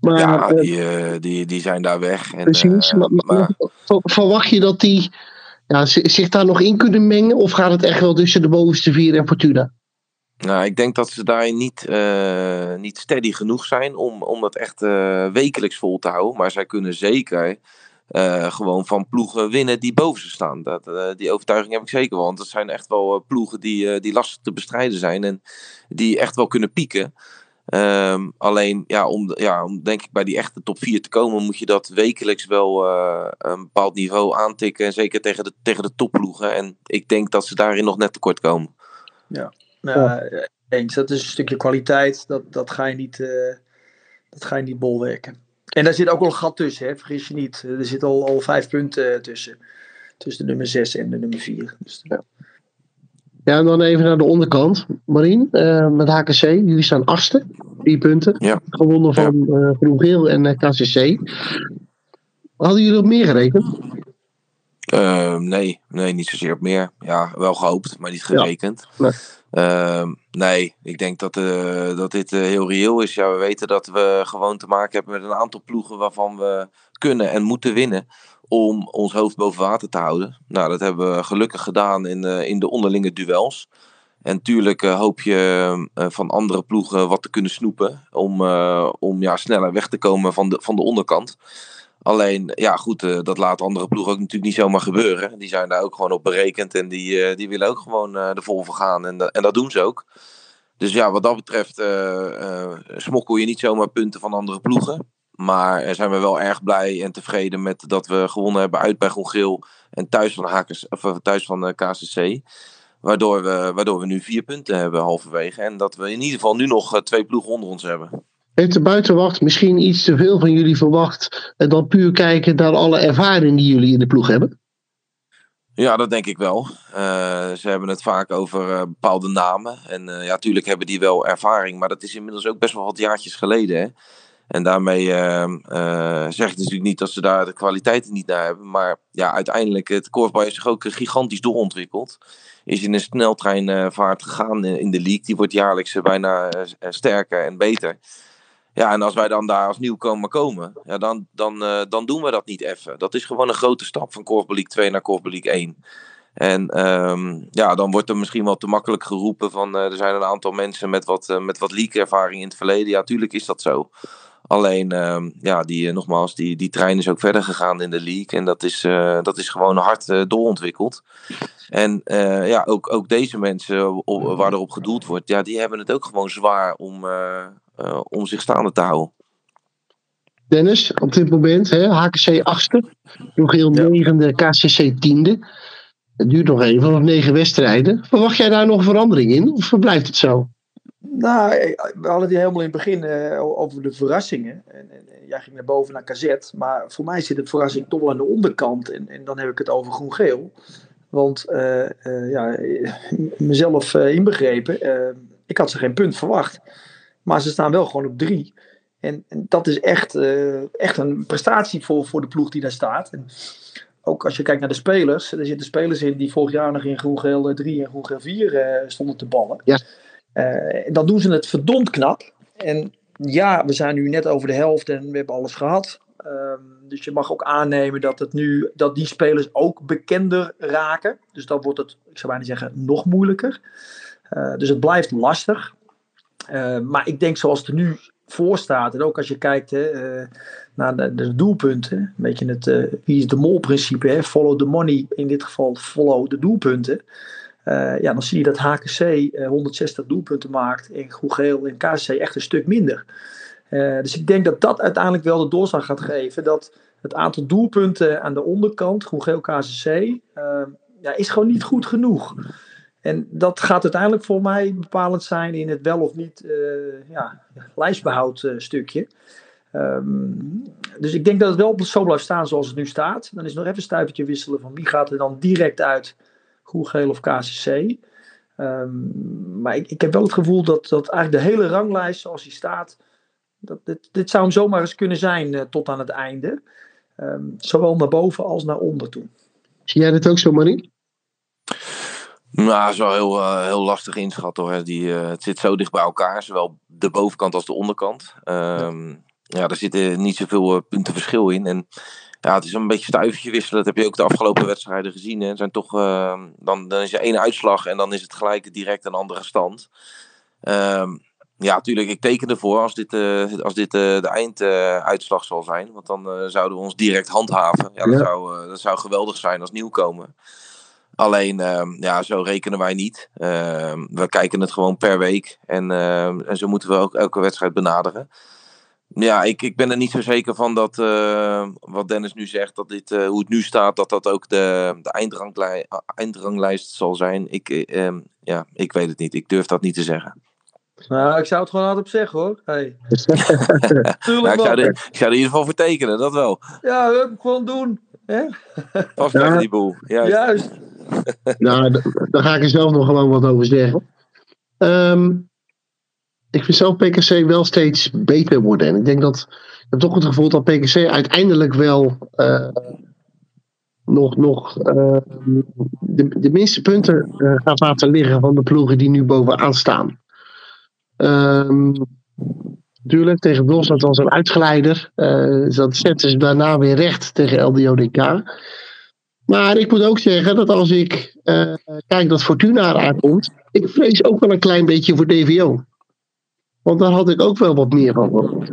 Maar, ja, die, uh, die, die zijn daar weg. En, precies. Uh, maar, maar, verwacht je dat die ja, zich daar nog in kunnen mengen? Of gaat het echt wel tussen de bovenste vier en Fortuna? Nou, ik denk dat ze daar niet, uh, niet steady genoeg zijn om, om dat echt wekelijks vol te houden. Maar zij kunnen zeker gewoon van ploegen winnen die boven ze staan. Dat, uh, die overtuiging heb ik zeker wel. Want dat zijn echt wel uh, ploegen die, die lastig te bestrijden zijn en die echt wel kunnen pieken. Um, alleen, ja om, ja, om denk ik bij die echte top 4 te komen, moet je dat wekelijks wel een bepaald niveau aantikken. En zeker tegen de, tegen de topploegen. En ik denk dat ze daarin nog net tekort komen. Ja, nou, eens. Dat is een stukje kwaliteit. Dat, dat, ga, je niet, dat ga je niet bolwerken. En daar zit ook wel een gat tussen, hè? vergis je niet. Er zitten al, al vijf punten tussen. Tussen de nummer 6 en de nummer 4. Dus, ja. ja, en dan even naar de onderkant. Marien, uh, met HKC. Jullie staan achtste. Drie punten. Ja. Gewonnen van ja. uh, Groen-Geel en uh, KCC. Hadden jullie op meer gerekend? Uh, nee, nee, niet zozeer op meer. Ja, wel gehoopt, maar niet gerekend. Ja. Nee. Uh, nee, ik denk dat, uh, dat dit uh, heel reëel is. Ja, we weten dat we gewoon te maken hebben met een aantal ploegen waarvan we kunnen en moeten winnen om ons hoofd boven water te houden. Nou, dat hebben we gelukkig gedaan in, in de onderlinge duels. En tuurlijk hoop je van andere ploegen wat te kunnen snoepen. Om, om ja, sneller weg te komen van de, van de onderkant. Alleen, ja goed, dat laat andere ploegen ook natuurlijk niet zomaar gebeuren. Die zijn daar ook gewoon op berekend. En die, die willen ook gewoon uh, de vol gaan. En, en dat doen ze ook. Dus ja, wat dat betreft smokkel je niet zomaar punten van andere ploegen. Maar zijn we wel erg blij en tevreden met dat we gewonnen hebben uit bij Groen en thuis van, Hakers, of thuis van KCC. Waardoor we, waardoor we nu vier punten hebben halverwege. En dat we in ieder geval nu nog twee ploegen onder ons hebben. Heeft de buitenwacht misschien iets te veel van jullie verwacht? En dan puur kijken naar alle ervaring die jullie in de ploeg hebben? Ja, dat denk ik wel. Uh, ze hebben het vaak over uh, bepaalde namen. En uh, ja, natuurlijk hebben die wel ervaring, maar dat is inmiddels ook best wel wat jaartjes geleden. Hè? En daarmee zeg ik natuurlijk niet dat ze daar de kwaliteiten niet naar hebben. Maar ja, uiteindelijk, het korfbal heeft zich ook gigantisch doorontwikkeld. Is in een sneltreinvaart gegaan in de league. Die wordt jaarlijks bijna sterker en beter. Ja, en als wij dan daar als nieuwkomer komen, ja, dan, dan, uh, dan doen we dat niet even. Dat is gewoon een grote stap van Korfbal League 2 naar Korfbal League 1. En um, ja, dan wordt er misschien wel te makkelijk geroepen van uh, er zijn een aantal mensen met wat, uh, met wat league-ervaring in het verleden. Ja, tuurlijk is dat zo. Alleen, um, ja, die, nogmaals, die, die trein is ook verder gegaan in de league. En dat is, dat is gewoon hard doorontwikkeld. En ja, ook, ook deze mensen op, waar erop gedoeld wordt, ja, die hebben het ook gewoon zwaar om, uh, om zich staande te houden. Dennis, op dit moment, hè, HKC 8e, nog heel negende, KCC 10e. Het duurt nog even, nog negen wedstrijden. Verwacht jij daar nog verandering in of blijft het zo? Nou, we hadden het helemaal in het begin uh, over de verrassingen. En, en, jij ging naar boven naar KZ. Maar voor mij zit het verrassing toch wel aan de onderkant. En, en dan heb ik het over groen-geel. Want uh, ja, mezelf inbegrepen, ik had ze geen punt verwacht. Maar ze staan wel gewoon op drie. En, dat is echt, echt een prestatie voor, voor de ploeg die daar staat. En ook als je kijkt naar de spelers. Er zitten spelers in die vorig jaar nog in groen-geel 3 en groen-geel 4 uh, stonden te ballen. Ja. Dan doen ze het verdomd knap. En ja, we zijn nu net over de helft en we hebben alles gehad. Um, dus je mag ook aannemen dat, het nu, dat die spelers ook bekender raken. Dus dan wordt het, ik zou bijna zeggen, nog moeilijker. Uh, dus het blijft lastig. Uh, maar ik denk zoals het er nu voor staat, en ook als je kijkt hè, naar de, de, doelpunten, een beetje het wie is de mol principe, hè, follow the money, in dit geval follow de doelpunten. Ja, dan zie je dat HKC 160 doelpunten maakt en Groegeel en KC echt een stuk minder. dus ik denk dat dat uiteindelijk wel de doorslag gaat geven, dat het aantal doelpunten aan de onderkant, Groegeel KCC, ja, is gewoon niet goed genoeg. En dat gaat uiteindelijk voor mij bepalend zijn in het wel of niet ja, lijstbehoud stukje. Um, dus ik denk dat het wel zo blijft staan zoals het nu staat. Dan is nog even een stuivertje wisselen van wie gaat er dan direct uit, groen, geel of KCC. Um, ehm, maar ik, ik, heb wel het gevoel dat, dat eigenlijk de hele ranglijst zoals die staat, dat dit, dit zou hem zomaar eens kunnen zijn uh, tot aan het einde. Um, zowel naar boven als naar onder toe. Zie jij dit ook zo, Marie? Nou, dat is wel heel, uh, heel lastig inschatten hoor. Die, uh, het zit zo dicht bij elkaar, zowel de bovenkant als de onderkant. Um, ja. ja, daar zitten niet zoveel uh, punten verschil in. En ja, het is een beetje stuivertje wisselen. Dat heb je ook de afgelopen wedstrijden gezien. Hè. zijn toch, ehm, dan, dan is er één uitslag en dan is het gelijk direct een andere stand. Um, ja, natuurlijk, ik teken ervoor als dit, als dit de einduitslag zal zijn. Want dan zouden we ons direct handhaven. Ja, dat, ja. Zou, dat zou geweldig zijn als nieuwkomer. Alleen, uh, ja, zo rekenen wij niet. We kijken het gewoon per week. En, en zo moeten we ook elke wedstrijd benaderen. Ja, ik, ik ben er niet zo zeker van dat, eh, wat Dennis nu zegt, dat dit, eh, hoe het nu staat, dat dat ook de, de eindranglijst, eindranglijst zal zijn. Ik, ehm, ja, ik weet het niet. Ik durf dat niet te zeggen. Nou, ik zou het gewoon hardop zeggen hoor. Hey. nou, ik, zou er, ik zou er in ieder geval voor tekenen, dat wel. Ja, gewoon doen. Vastleggen ja. die boel. Juist. Juist. nou, daar ga ik er zelf nog gewoon wat over zeggen. Um, ik vind zelf PKC wel steeds beter worden. En ik denk dat ik heb toch het gevoel dat PKC uiteindelijk wel uh, nog, nog uh, de, de minste punten uh, gaat laten liggen van de ploegen die nu bovenaan staan. Um, Tuurlijk, tegen dat was een uitgeleider. Dat zetten ze daarna weer recht tegen LDODK. Maar ik moet ook zeggen dat als ik kijk dat Fortuna aankomt, ik vrees ook wel een klein beetje voor DVO. Want daar had ik ook wel wat meer van verwacht.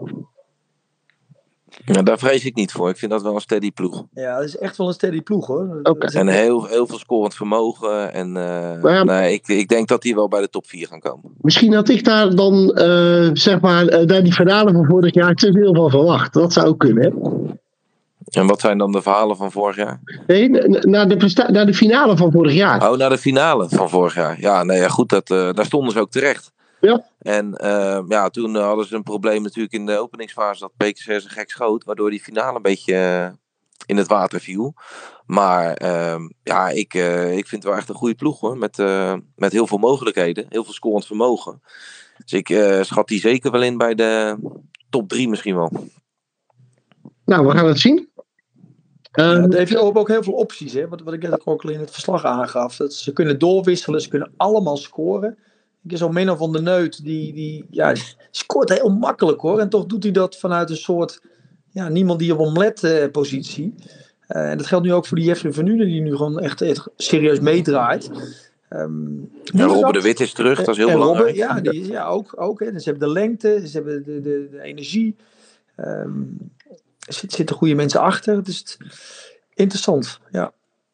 Ja, daar vrees ik niet voor. Ik vind dat wel een steady ploeg. Ja, dat is echt wel een steady ploeg hoor. Okay. En heel, heel veel scorend vermogen. En uh, ja, nee, ik, ik denk dat die wel bij de top 4 gaan komen. Misschien had ik daar dan, uh, zeg maar, uh, daar die finale van vorig jaar te veel van verwacht. Dat zou ook kunnen. Hè? En wat zijn dan de verhalen van vorig jaar? Nee, naar de, naar de finale van vorig jaar. Oh, naar de finale van vorig jaar. Ja, nee, ja, goed, dat, daar stonden ze ook terecht. Ja. En uh, ja, toen hadden ze een probleem natuurlijk in de openingsfase dat PKC ze gek schoot, waardoor die finale een beetje uh, in het water viel. Maar uh, ja, ik, uh, ik vind het wel echt een goede ploeg hoor, met, met heel veel mogelijkheden, heel veel scorend vermogen. Dus ik schat die zeker wel in bij de top 3 misschien wel. Nou, we gaan het zien. Ja, het heeft ook heel veel opties, hè? Wat, wat ik net ook al in het verslag aangaf. Dat ze kunnen doorwisselen, ze kunnen allemaal scoren. Ik is al Menno van de Neut, die, die ja, scoort heel makkelijk hoor. En toch doet hij dat vanuit een soort, ja, niemand die op omlet uh, positie. Uh, en dat geldt nu ook voor die Jeffrey van Nuenen, die nu gewoon echt, echt serieus meedraait. Um, ja, Robben de Wit is terug, dat is heel belangrijk. Robben, ja, die is, ja, ook. ook hè. Dus ze hebben de lengte, ze hebben de, de, de energie. Um, er zitten goede mensen achter. Dus het, interessant, ja.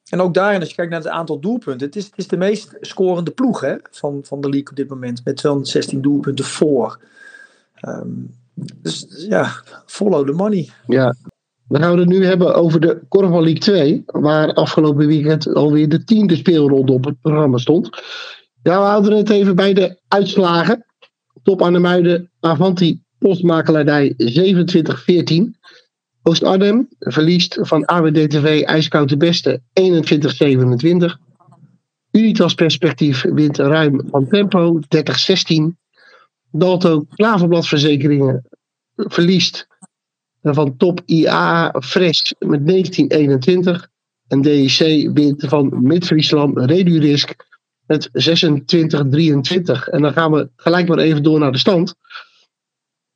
En ook daarin, als je kijkt naar het aantal doelpunten, het is, het is de meest scorende ploeg hè, van, van de league op dit moment. Met 216 doelpunten voor. Um, dus ja, follow the money. Ja, we gaan het nu hebben over de Korfbal League 2. Waar afgelopen weekend alweer de tiende speelronde op het programma stond. Ja, we houden het even bij de uitslagen. Top aan de Muiden, Avanti, Postmakelaardij 27-14. Oost-Arnhem verliest van AWDTV IJskoud de Beste 21-27. Unitas Perspectief wint ruim van Tempo 30-16. Dalto Klaverbladverzekeringen verliest van Top IA Fresh met 19-21. En DEC wint van Mid-Friesland Redurisk met 26-23. En dan gaan we gelijk maar even door naar de stand.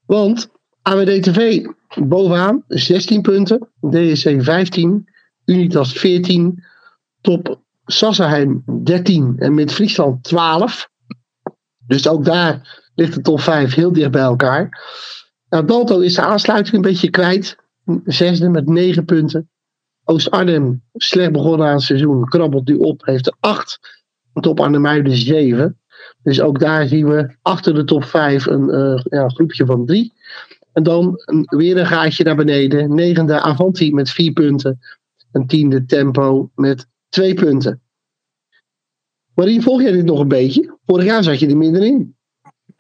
Want AWD-TV bovenaan 16 punten, DSC 15, Unitas 14, Top Sassenheim 13 en met Friesland 12. Dus ook daar ligt de top 5 heel dicht bij elkaar. Nou, Dalto is de aansluiting een beetje kwijt. Zesde met 9 punten. Oost-Arnhem, slecht begonnen aan het seizoen, krabbelt nu op, heeft er 8. Top Arnhem 7. Dus ook daar zien we achter de top 5 een uh, ja, groepje van 3. En dan weer een gaatje naar beneden. Negende Avanti met vier punten. En tiende Tempo met twee punten. Marien, volg jij dit nog een beetje? Vorig jaar zat je er middenin.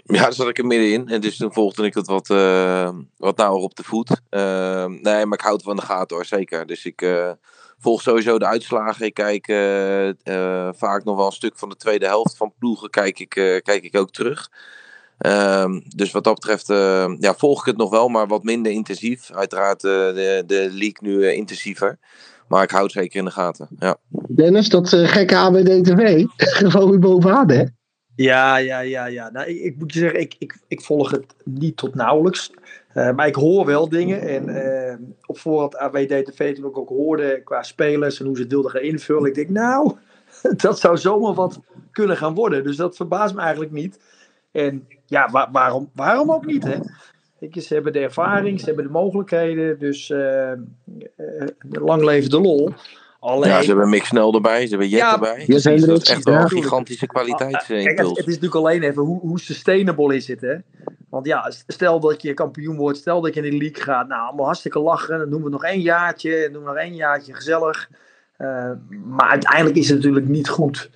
Ja, daar zat ik er middenin. En dus toen volgde ik het wat, uh, wat nauwer op de voet. Uh, nee, maar ik houd van de gaten hoor, zeker. Dus ik uh, volg sowieso de uitslagen. Ik kijk vaak nog wel een stuk van de tweede helft van ploegen. Kijk ik, kijk ik ook terug. Um, dus wat dat betreft uh, ja, volg ik het nog wel, maar wat minder intensief. Uiteraard uh, de, de league nu uh, intensiever. Maar ik houd het zeker in de gaten. Ja. Dennis, dat gekke AWD-TV. Gewoon weer bovenaan, hè? Ja, ja, ja, ja. Nou, ik, ik, moet je zeggen, ik, ik, ik volg het niet tot nauwelijks. maar ik hoor wel dingen. En op voorhand AWD-TV, toen ik ook hoorde qua spelers en hoe ze het wilden gaan invullen. Ik denk, nou, dat zou zomaar wat kunnen gaan worden. Dus dat verbaast me eigenlijk niet. En ja, waar, waarom, waarom ook niet, hè? Ik, ze hebben de ervaring, ze hebben de mogelijkheden, dus uh, uh, lang leven de lol. Alleen... Ja, ze hebben Mick Snel erbij, ze hebben Jet ja, erbij. Ja, zijn dat is echt wel een gigantische kwaliteit. Ah, kijk, het, het, is natuurlijk alleen even, hoe, hoe sustainable is het, hè? Want ja, stel dat je kampioen wordt, stel dat je in de league gaat, nou, allemaal hartstikke lachen, dan doen we nog één jaartje, dan doen we nog één jaartje gezellig. Uh, maar uiteindelijk is het natuurlijk niet goed.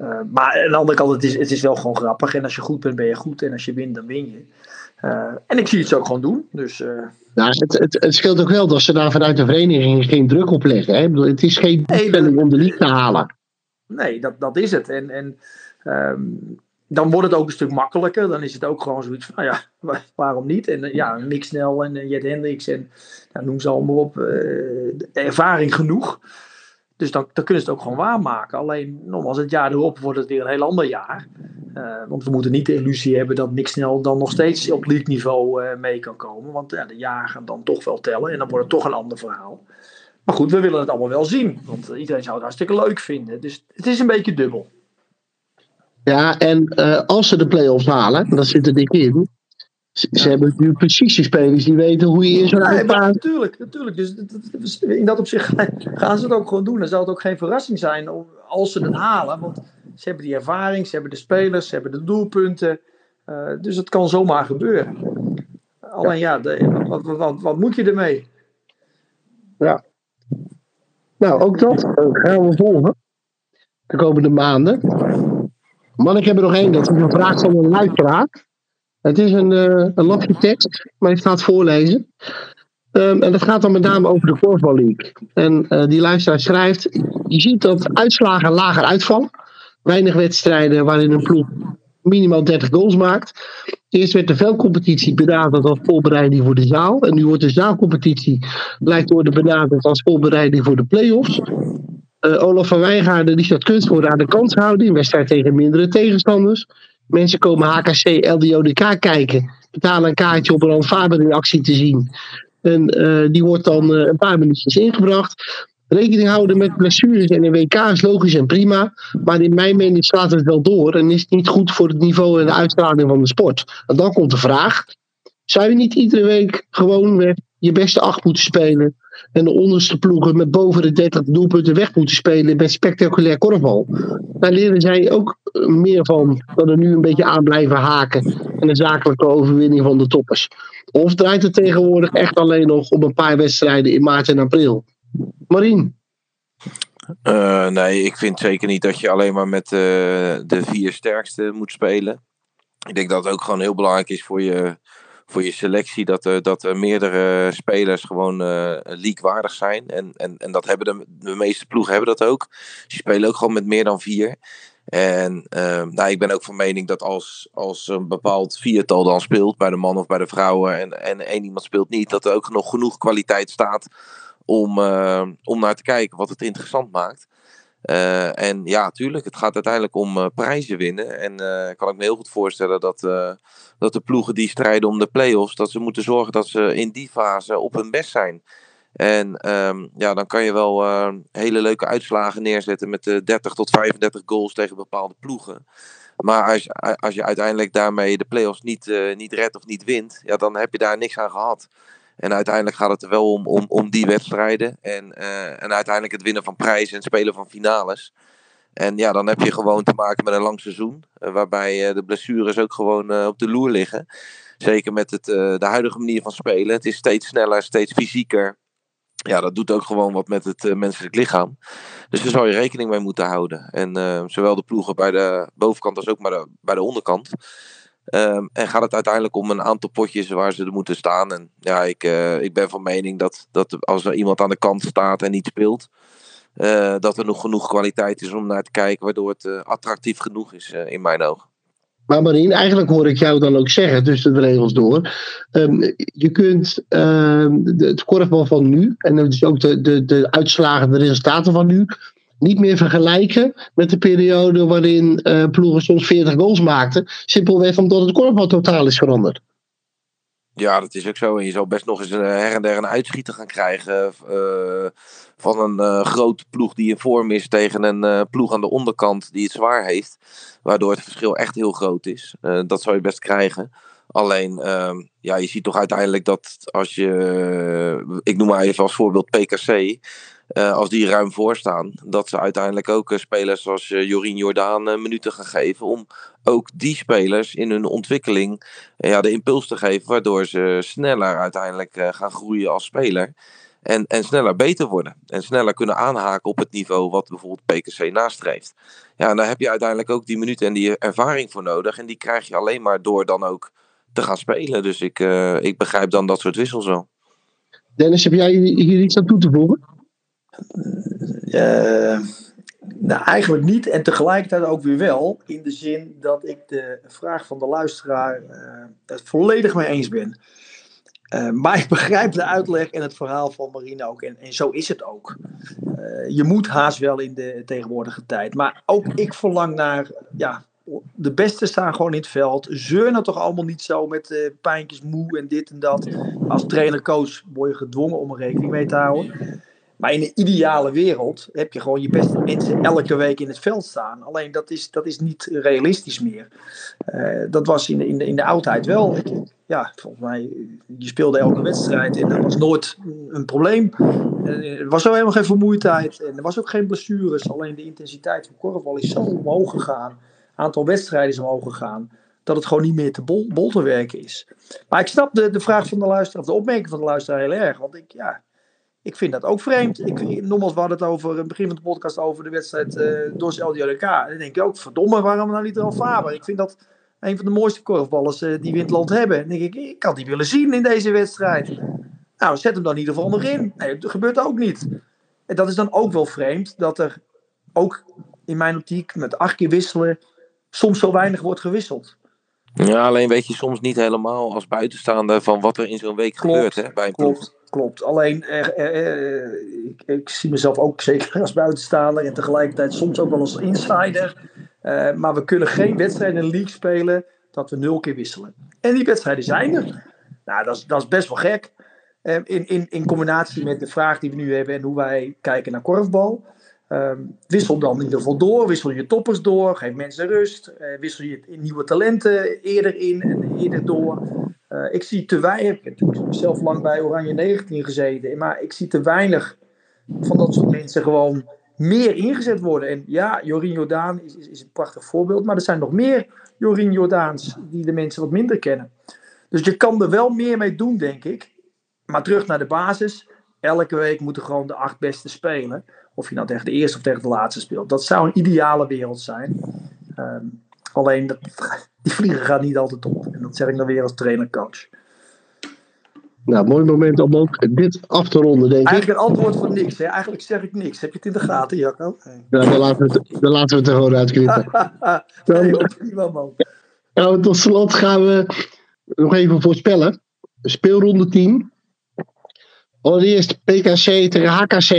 Uh, maar aan de andere kant, het is, het is wel gewoon grappig. En als je goed bent, ben je goed. En als je wint, dan win je. Uh, en ik zie het zo ook gewoon doen. Dus, uh... nou, het, het, het, scheelt ook wel dat ze daar vanuit de vereniging geen druk op leggen. Hè? Bedoel, het is geen doelstelling om de league te halen. Nee, dat, dat is het. En, en um, dan wordt het ook een stuk makkelijker. Dan is het ook gewoon zoiets van, nou ja, waarom niet? En ja, Mick Snel en Jet Hendricks en nou, noem ze allemaal op. ervaring genoeg. Dus dan, dan kunnen ze het ook gewoon waarmaken. Alleen, nogmaals, het jaar erop wordt het weer een heel ander jaar. Uh, want we moeten niet de illusie hebben dat niks snel dan nog steeds op league niveau uh, mee kan komen. Want ja, de jaren gaan dan toch wel tellen en dan wordt het toch een ander verhaal. Maar goed, we willen het allemaal wel zien. Want iedereen zou het hartstikke leuk vinden. Dus het is een beetje dubbel. Ja, en uh, als ze de play-offs halen, dan zit er dik in. Ze, ja. hebben nu precies die spelers die weten hoe je in zo'n nee, Natuurlijk, natuurlijk. Dus in dat opzicht gaan ze het ook gewoon doen. Dan zal het ook geen verrassing zijn als ze het halen. Want ze hebben die ervaring, ze hebben de spelers, ze hebben de doelpunten. Uh, dus het kan zomaar gebeuren. Alleen ja, de, wat, wat, wat, wat, moet je ermee? Ja. Nou, ook dat gaan we volgen. De komende maanden. Man, ik heb er nog één. Dat is een vraag van een luisteraar. Het is een, uh, een lapje tekst, maar ik ga het voorlezen. Um, en dat gaat dan met name over de Korfbal League. En uh, die luisteraar schrijft: Je ziet dat uitslagen lager uitvallen. Weinig wedstrijden waarin een ploeg minimaal 30 goals maakt. Eerst werd de veldcompetitie benaderd als voorbereiding voor de zaal. En nu wordt de zaalcompetitie lijkt te worden benaderd als voorbereiding voor de play-offs. Uh, Olaf van Wijngaarden die staat kunstwoorden aan de kant houden in wedstrijd tegen mindere tegenstanders. Mensen komen HKC LDODK kijken, betalen een kaartje om een Alfaber in actie te zien. En uh, die wordt dan uh, een paar minuutjes ingebracht. Rekening houden met blessures en een WK is logisch en prima. Maar in mijn mening slaat het wel door en is het niet goed voor het niveau en de uitstraling van de sport. En dan komt de vraag: zou je niet iedere week gewoon met je beste acht moeten spelen? En de onderste ploegen met boven de 30 doelpunten weg moeten spelen met spectaculair korfbal. Daar leren zij ook meer van dan er nu een beetje aan blijven haken. En de zakelijke overwinning van de toppers. Of draait het tegenwoordig echt alleen nog om een paar wedstrijden in maart en april? Marien? Uh, nee, ik vind zeker niet dat je alleen maar met uh, de vier sterkste moet spelen. Ik denk dat het ook gewoon heel belangrijk is voor je, voor je selectie dat er, dat er meerdere spelers gewoon uh, leaguewaardig zijn. En, en, en dat hebben de, de meeste ploegen hebben dat ook. Ze spelen ook gewoon met meer dan vier. En uh, nou, ik ben ook van mening dat als, als een bepaald viertal dan speelt, bij de man of bij de vrouwen, en, en één iemand speelt niet, dat er ook nog genoeg kwaliteit staat om, uh, om naar te kijken wat het interessant maakt. Uh, en ja, tuurlijk, het gaat uiteindelijk om uh, prijzen winnen. En kan ik me heel goed voorstellen dat, dat de ploegen die strijden om de play-offs, dat ze moeten zorgen dat ze in die fase op hun best zijn. En um, ja, dan kan je wel uh, hele leuke uitslagen neerzetten met uh, 30 tot 35 goals tegen bepaalde ploegen. Maar als, als je uiteindelijk daarmee de play-offs niet, uh, niet redt of niet wint, ja, dan heb je daar niks aan gehad. En uiteindelijk gaat het er wel om, om, om die wedstrijden. En, en uiteindelijk het winnen van prijzen en spelen van finales. En ja, dan heb je gewoon te maken met een lang seizoen. waarbij de blessures ook gewoon op de loer liggen. Zeker met het, de huidige manier van spelen. Het is steeds sneller, steeds fysieker ja, dat doet ook gewoon wat met het menselijk lichaam. Dus daar zou je rekening mee moeten houden. En zowel de ploegen bij de bovenkant als ook de, bij de onderkant. Um, en gaat het uiteindelijk om een aantal potjes waar ze er moeten staan. En ja, ik, uh, ik ben van mening dat, dat als er iemand aan de kant staat en niet speelt, dat er nog genoeg kwaliteit is om naar te kijken, waardoor het attractief genoeg is in mijn ogen. Maar Marien, eigenlijk hoor ik jou dan ook zeggen tussen de regels door. Um, je kunt um, de, het korfbal van nu en dus ook de, de, de uitslagen, de resultaten van nu, niet meer vergelijken met de periode waarin uh, ploegen soms 40 goals maakten. Simpelweg omdat het korfbal totaal is veranderd. Ja, dat is ook zo. En je zal best nog eens een, her en der een uitschieter gaan krijgen. Uh, van een grote ploeg die in vorm is tegen een ploeg aan de onderkant die het zwaar heeft. Waardoor het verschil echt heel groot is. Dat zou je best krijgen. Alleen, ehm, ja, je ziet toch uiteindelijk dat als je, ik noem maar even als voorbeeld PKC, als die ruim voor staan, dat ze uiteindelijk ook spelers zoals Jorien Jordaan minuten gaan geven. Om ook die spelers in hun ontwikkeling ja, de impuls te geven, waardoor ze sneller uiteindelijk gaan groeien als speler. En, en sneller beter worden. En sneller kunnen aanhaken op het niveau wat bijvoorbeeld PKC nastreeft. Ja, en daar heb je uiteindelijk ook die minuten en die ervaring voor nodig. En die krijg je alleen maar door dan ook te gaan spelen. Dus ik, uh, ik begrijp dan dat soort wissels wel. Dennis, heb jij hier iets aan toe te voegen? Uh, nou, eigenlijk niet. En tegelijkertijd ook weer wel. In de zin dat ik de vraag van de luisteraar uh, het volledig mee eens ben. Uh, maar ik begrijp de uitleg en het verhaal van Marine ook. En, en zo is het ook. Uh, je moet haast wel in de tegenwoordige tijd. Maar ook ik verlang naar. Ja, de beste staan gewoon in het veld. Zeur toch allemaal niet zo met uh, pijntjes moe en dit en dat. Als trainer-coach word je gedwongen om er rekening mee te houden. Maar in een ideale wereld heb je gewoon je beste mensen elke week in het veld staan. Alleen dat is, dat is niet realistisch meer. Uh, dat was in de, in, de, in de oudheid wel. Ja, volgens mij, je speelde elke wedstrijd en dat was nooit een probleem. Uh, er was ook helemaal geen vermoeidheid en er was ook geen blessures. Alleen de intensiteit van korfbal is zo omhoog gegaan. Aantal wedstrijden is omhoog gegaan. Dat het gewoon niet meer te bol, bol te werken is. Maar ik snap de, de vraag van de luisteraar, of de opmerking van de luisteraar heel erg. Want ik, ja, ik vind dat ook vreemd. Ik, nogmaals, we hadden het over het begin van de podcast over de wedstrijd uh, door LDLK. En dan denk ik ook, verdomme, waarom nou niet al Faber? Ik vind dat een van de mooiste korfballers uh, die we hebben. En dan denk ik, ik had die willen zien in deze wedstrijd. Nou, zet hem dan in ieder geval nog in. Nee, dat gebeurt ook niet. En dat is dan ook wel vreemd, dat er ook in mijn optiek met acht keer wisselen soms zo weinig wordt gewisseld. Ja, alleen weet je soms niet helemaal als buitenstaander van wat er in zo'n week klopt, gebeurt hè, bij een ploeg. Klopt, klopt. Alleen, eh, eh, eh, ik, ik, zie mezelf ook zeker als buitenstaander en tegelijkertijd soms ook wel als insider. Uh, maar we kunnen geen wedstrijd in de league spelen dat we nul keer wisselen. En die wedstrijden zijn er. Nou, dat is, dat is best wel gek. in, in, in combinatie met de vraag die we nu hebben en hoe wij kijken naar korfbal. Um, wissel dan in ieder geval door, wissel je toppers door, geef mensen rust, uh, wissel je nieuwe talenten eerder in en eerder door. Uh, ik zie te weinig, ik heb zelf lang bij Oranje 19 gezeten, maar ik zie te weinig van dat soort mensen gewoon meer ingezet worden. En ja, Jorien Jordaan is, is, is een prachtig voorbeeld, maar er zijn nog meer Jorien Jordaans die de mensen wat minder kennen. Dus je kan er wel meer mee doen, denk ik. Maar terug naar de basis. Elke week moeten gewoon de acht beste spelen. Of je nou tegen de eerste of tegen de laatste speelt. Dat zou een ideale wereld zijn. Um, alleen, dat, die vliegen gaat niet altijd op. En dat zeg ik dan weer als trainer-coach. Nou, mooi moment om ook dit af te ronden, denk ik. Eigenlijk een antwoord voor niks. Hè? Eigenlijk zeg ik niks. Heb je het in de gaten, Jacco? Nee. Ja, dan laten we het, dan laten we het er gewoon uitknippen. nee, prima, man. Nou, tot slot gaan we nog even voorspellen. Speelronde 10. Allereerst PKC tegen HKC.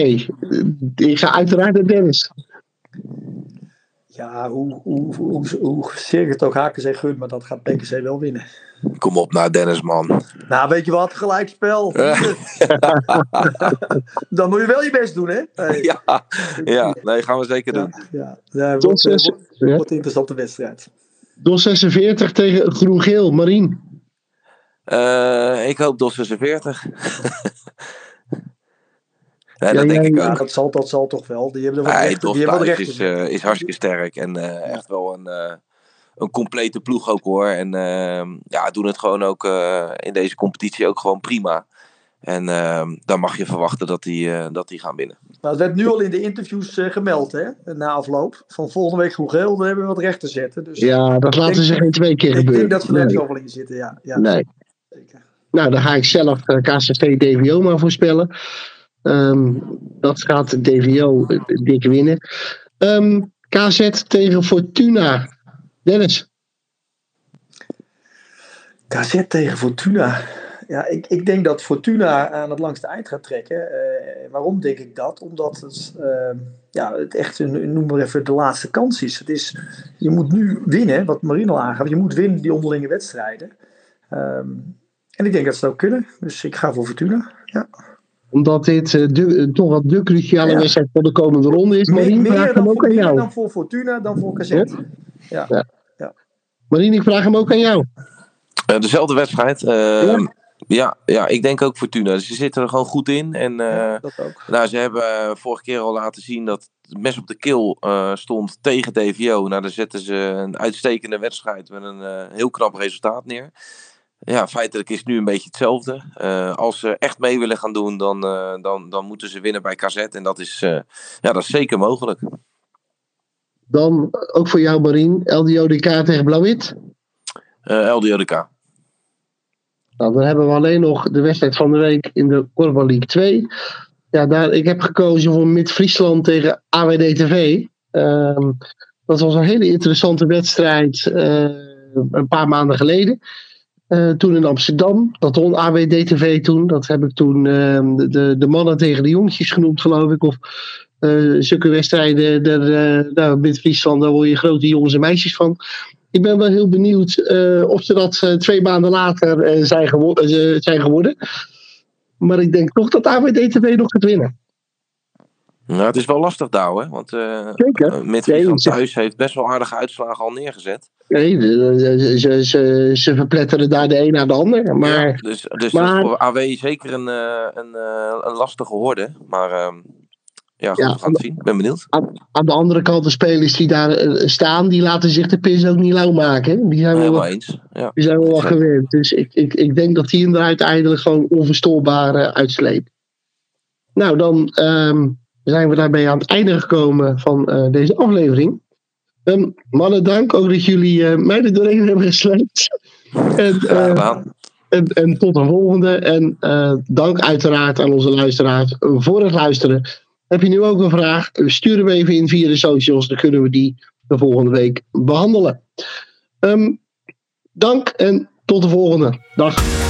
Ik ga uiteraard naar Dennis. Ja, hoe, hoe, hoe, hoe zeer het ook HKC gunt, maar dat gaat PKC wel winnen. Kom op nou, Dennis, man. Nou, weet je wat? Gelijkspel. Dan moet je wel je best doen, hè? Hey. Ja, ja, nee, gaan we zeker doen. Ja, ja. ja wordt, wordt, wordt een interessante wedstrijd. DOS 46 tegen Groen-Geel, Marien. Uh, ik hoop DOS 46. Ja, dat denk ik ook. Dat zal, dat zal toch wel. Die hebben er wat recht, die hebben recht is, uh, is hartstikke sterk. En uh, echt wel een, uh, een complete ploeg ook hoor. En ehm, ja, doen het gewoon ook in deze competitie ook gewoon prima. En ehm, dan mag je verwachten dat die, dat die gaan winnen. Nou, het werd nu al in de interviews gemeld, hè, na afloop. Van volgende week hoe geel, hebben we wat recht te zetten. Dus ja, dat laten ze geen twee keer gebeuren. Ik denk dat we er nee. wel in zitten, ja. ja. Nee. Zeker. Nou, dan ga ik zelf KCV DVO maar voorspellen. Um, dat gaat DVO dik winnen. Um, KZ tegen Fortuna. Dennis. KZ tegen Fortuna. Ja, ik, ik denk dat Fortuna aan het langste eind gaat trekken. Uh, waarom denk ik dat? Omdat het, uh, ja, het echt, een, noem maar even, de laatste kans is. Het is. Je moet nu winnen, wat Marino aangaf. Je moet winnen die onderlinge wedstrijden. En ik denk dat ze dat ook kunnen. Dus ik ga voor Fortuna. Ja omdat dit uh, de, toch wat de cruciale ja. wedstrijd voor de komende ronde is. Marien, meer, vraag hem ook aan jou. dan voor Fortuna dan voor KZ. Ja. Ja. ja. ja. Marien, ik vraag hem ook aan jou. Uh, dezelfde wedstrijd. Uh, ja. Ja, ja, ik denk ook Fortuna. Ze zitten er gewoon goed in. En ja, dat ook. Nou, ze hebben vorige keer al laten zien dat het mes op de kil stond tegen DVO. Nou, dan zetten ze een uitstekende wedstrijd met een heel knap resultaat neer ja, feitelijk is het nu een beetje hetzelfde. Uh, als ze echt mee willen gaan doen, dan, uh, dan, dan moeten ze winnen bij KZ. En dat is, uh, ja, dat is zeker mogelijk. Dan ook voor jou, Marien, LDODK tegen Blauw-Wit? LDODK. Nou, dan hebben we alleen nog de wedstrijd van de week in de Korfbal League 2. Ja, daar, ik heb gekozen voor Mid-Friesland tegen AWD-TV. Ehm, dat was een hele interessante wedstrijd een paar maanden geleden. Eh, toen in Amsterdam. Dat won AWD-TV toen. Dat heb ik toen ehm, de, de, mannen tegen de jongetjes genoemd, geloof ik. Of uh, zulke wedstrijden, daar, uh, nou, met Friesland, daar word je grote jongens en meisjes van. Ik ben wel heel benieuwd of ze dat twee maanden later zijn, geworden, zijn geworden. Maar ik denk toch dat AWD-TV nog gaat winnen. Nou, het is wel lastig, Douwe. hè? Want uh, Friesland thuis heeft best wel aardige uitslagen al neergezet. Nee, ze, ze, ze verpletteren daar de een naar de ander. Maar, ja, dus, dus maar, voor AW zeker een, een, een lastige horde. Maar ehm, ja, goed, ja, we gaan het zien. Ik ben benieuwd. Aan, aan, de andere kant, de spelers die daar eh, staan, die laten zich de pis ook niet lauw maken. Die zijn wel, eens. Ja. Die zijn wel wat gewend. Dus ik, ik, ik denk dat die er uiteindelijk gewoon onverstoorbaar uh, uitsleept. Nou, dan um, zijn we daarbij aan het einde gekomen van uh, deze aflevering. Um, mannen, dank ook dat jullie uh, mij er doorheen hebben gesleept. En, uh, en, en, tot de volgende. En dank uiteraard aan onze luisteraars voor het luisteren. Heb je nu ook een vraag? Stuur hem even in via de socials. Dan kunnen we die de volgende week behandelen. Um, dank en tot de volgende. Dag.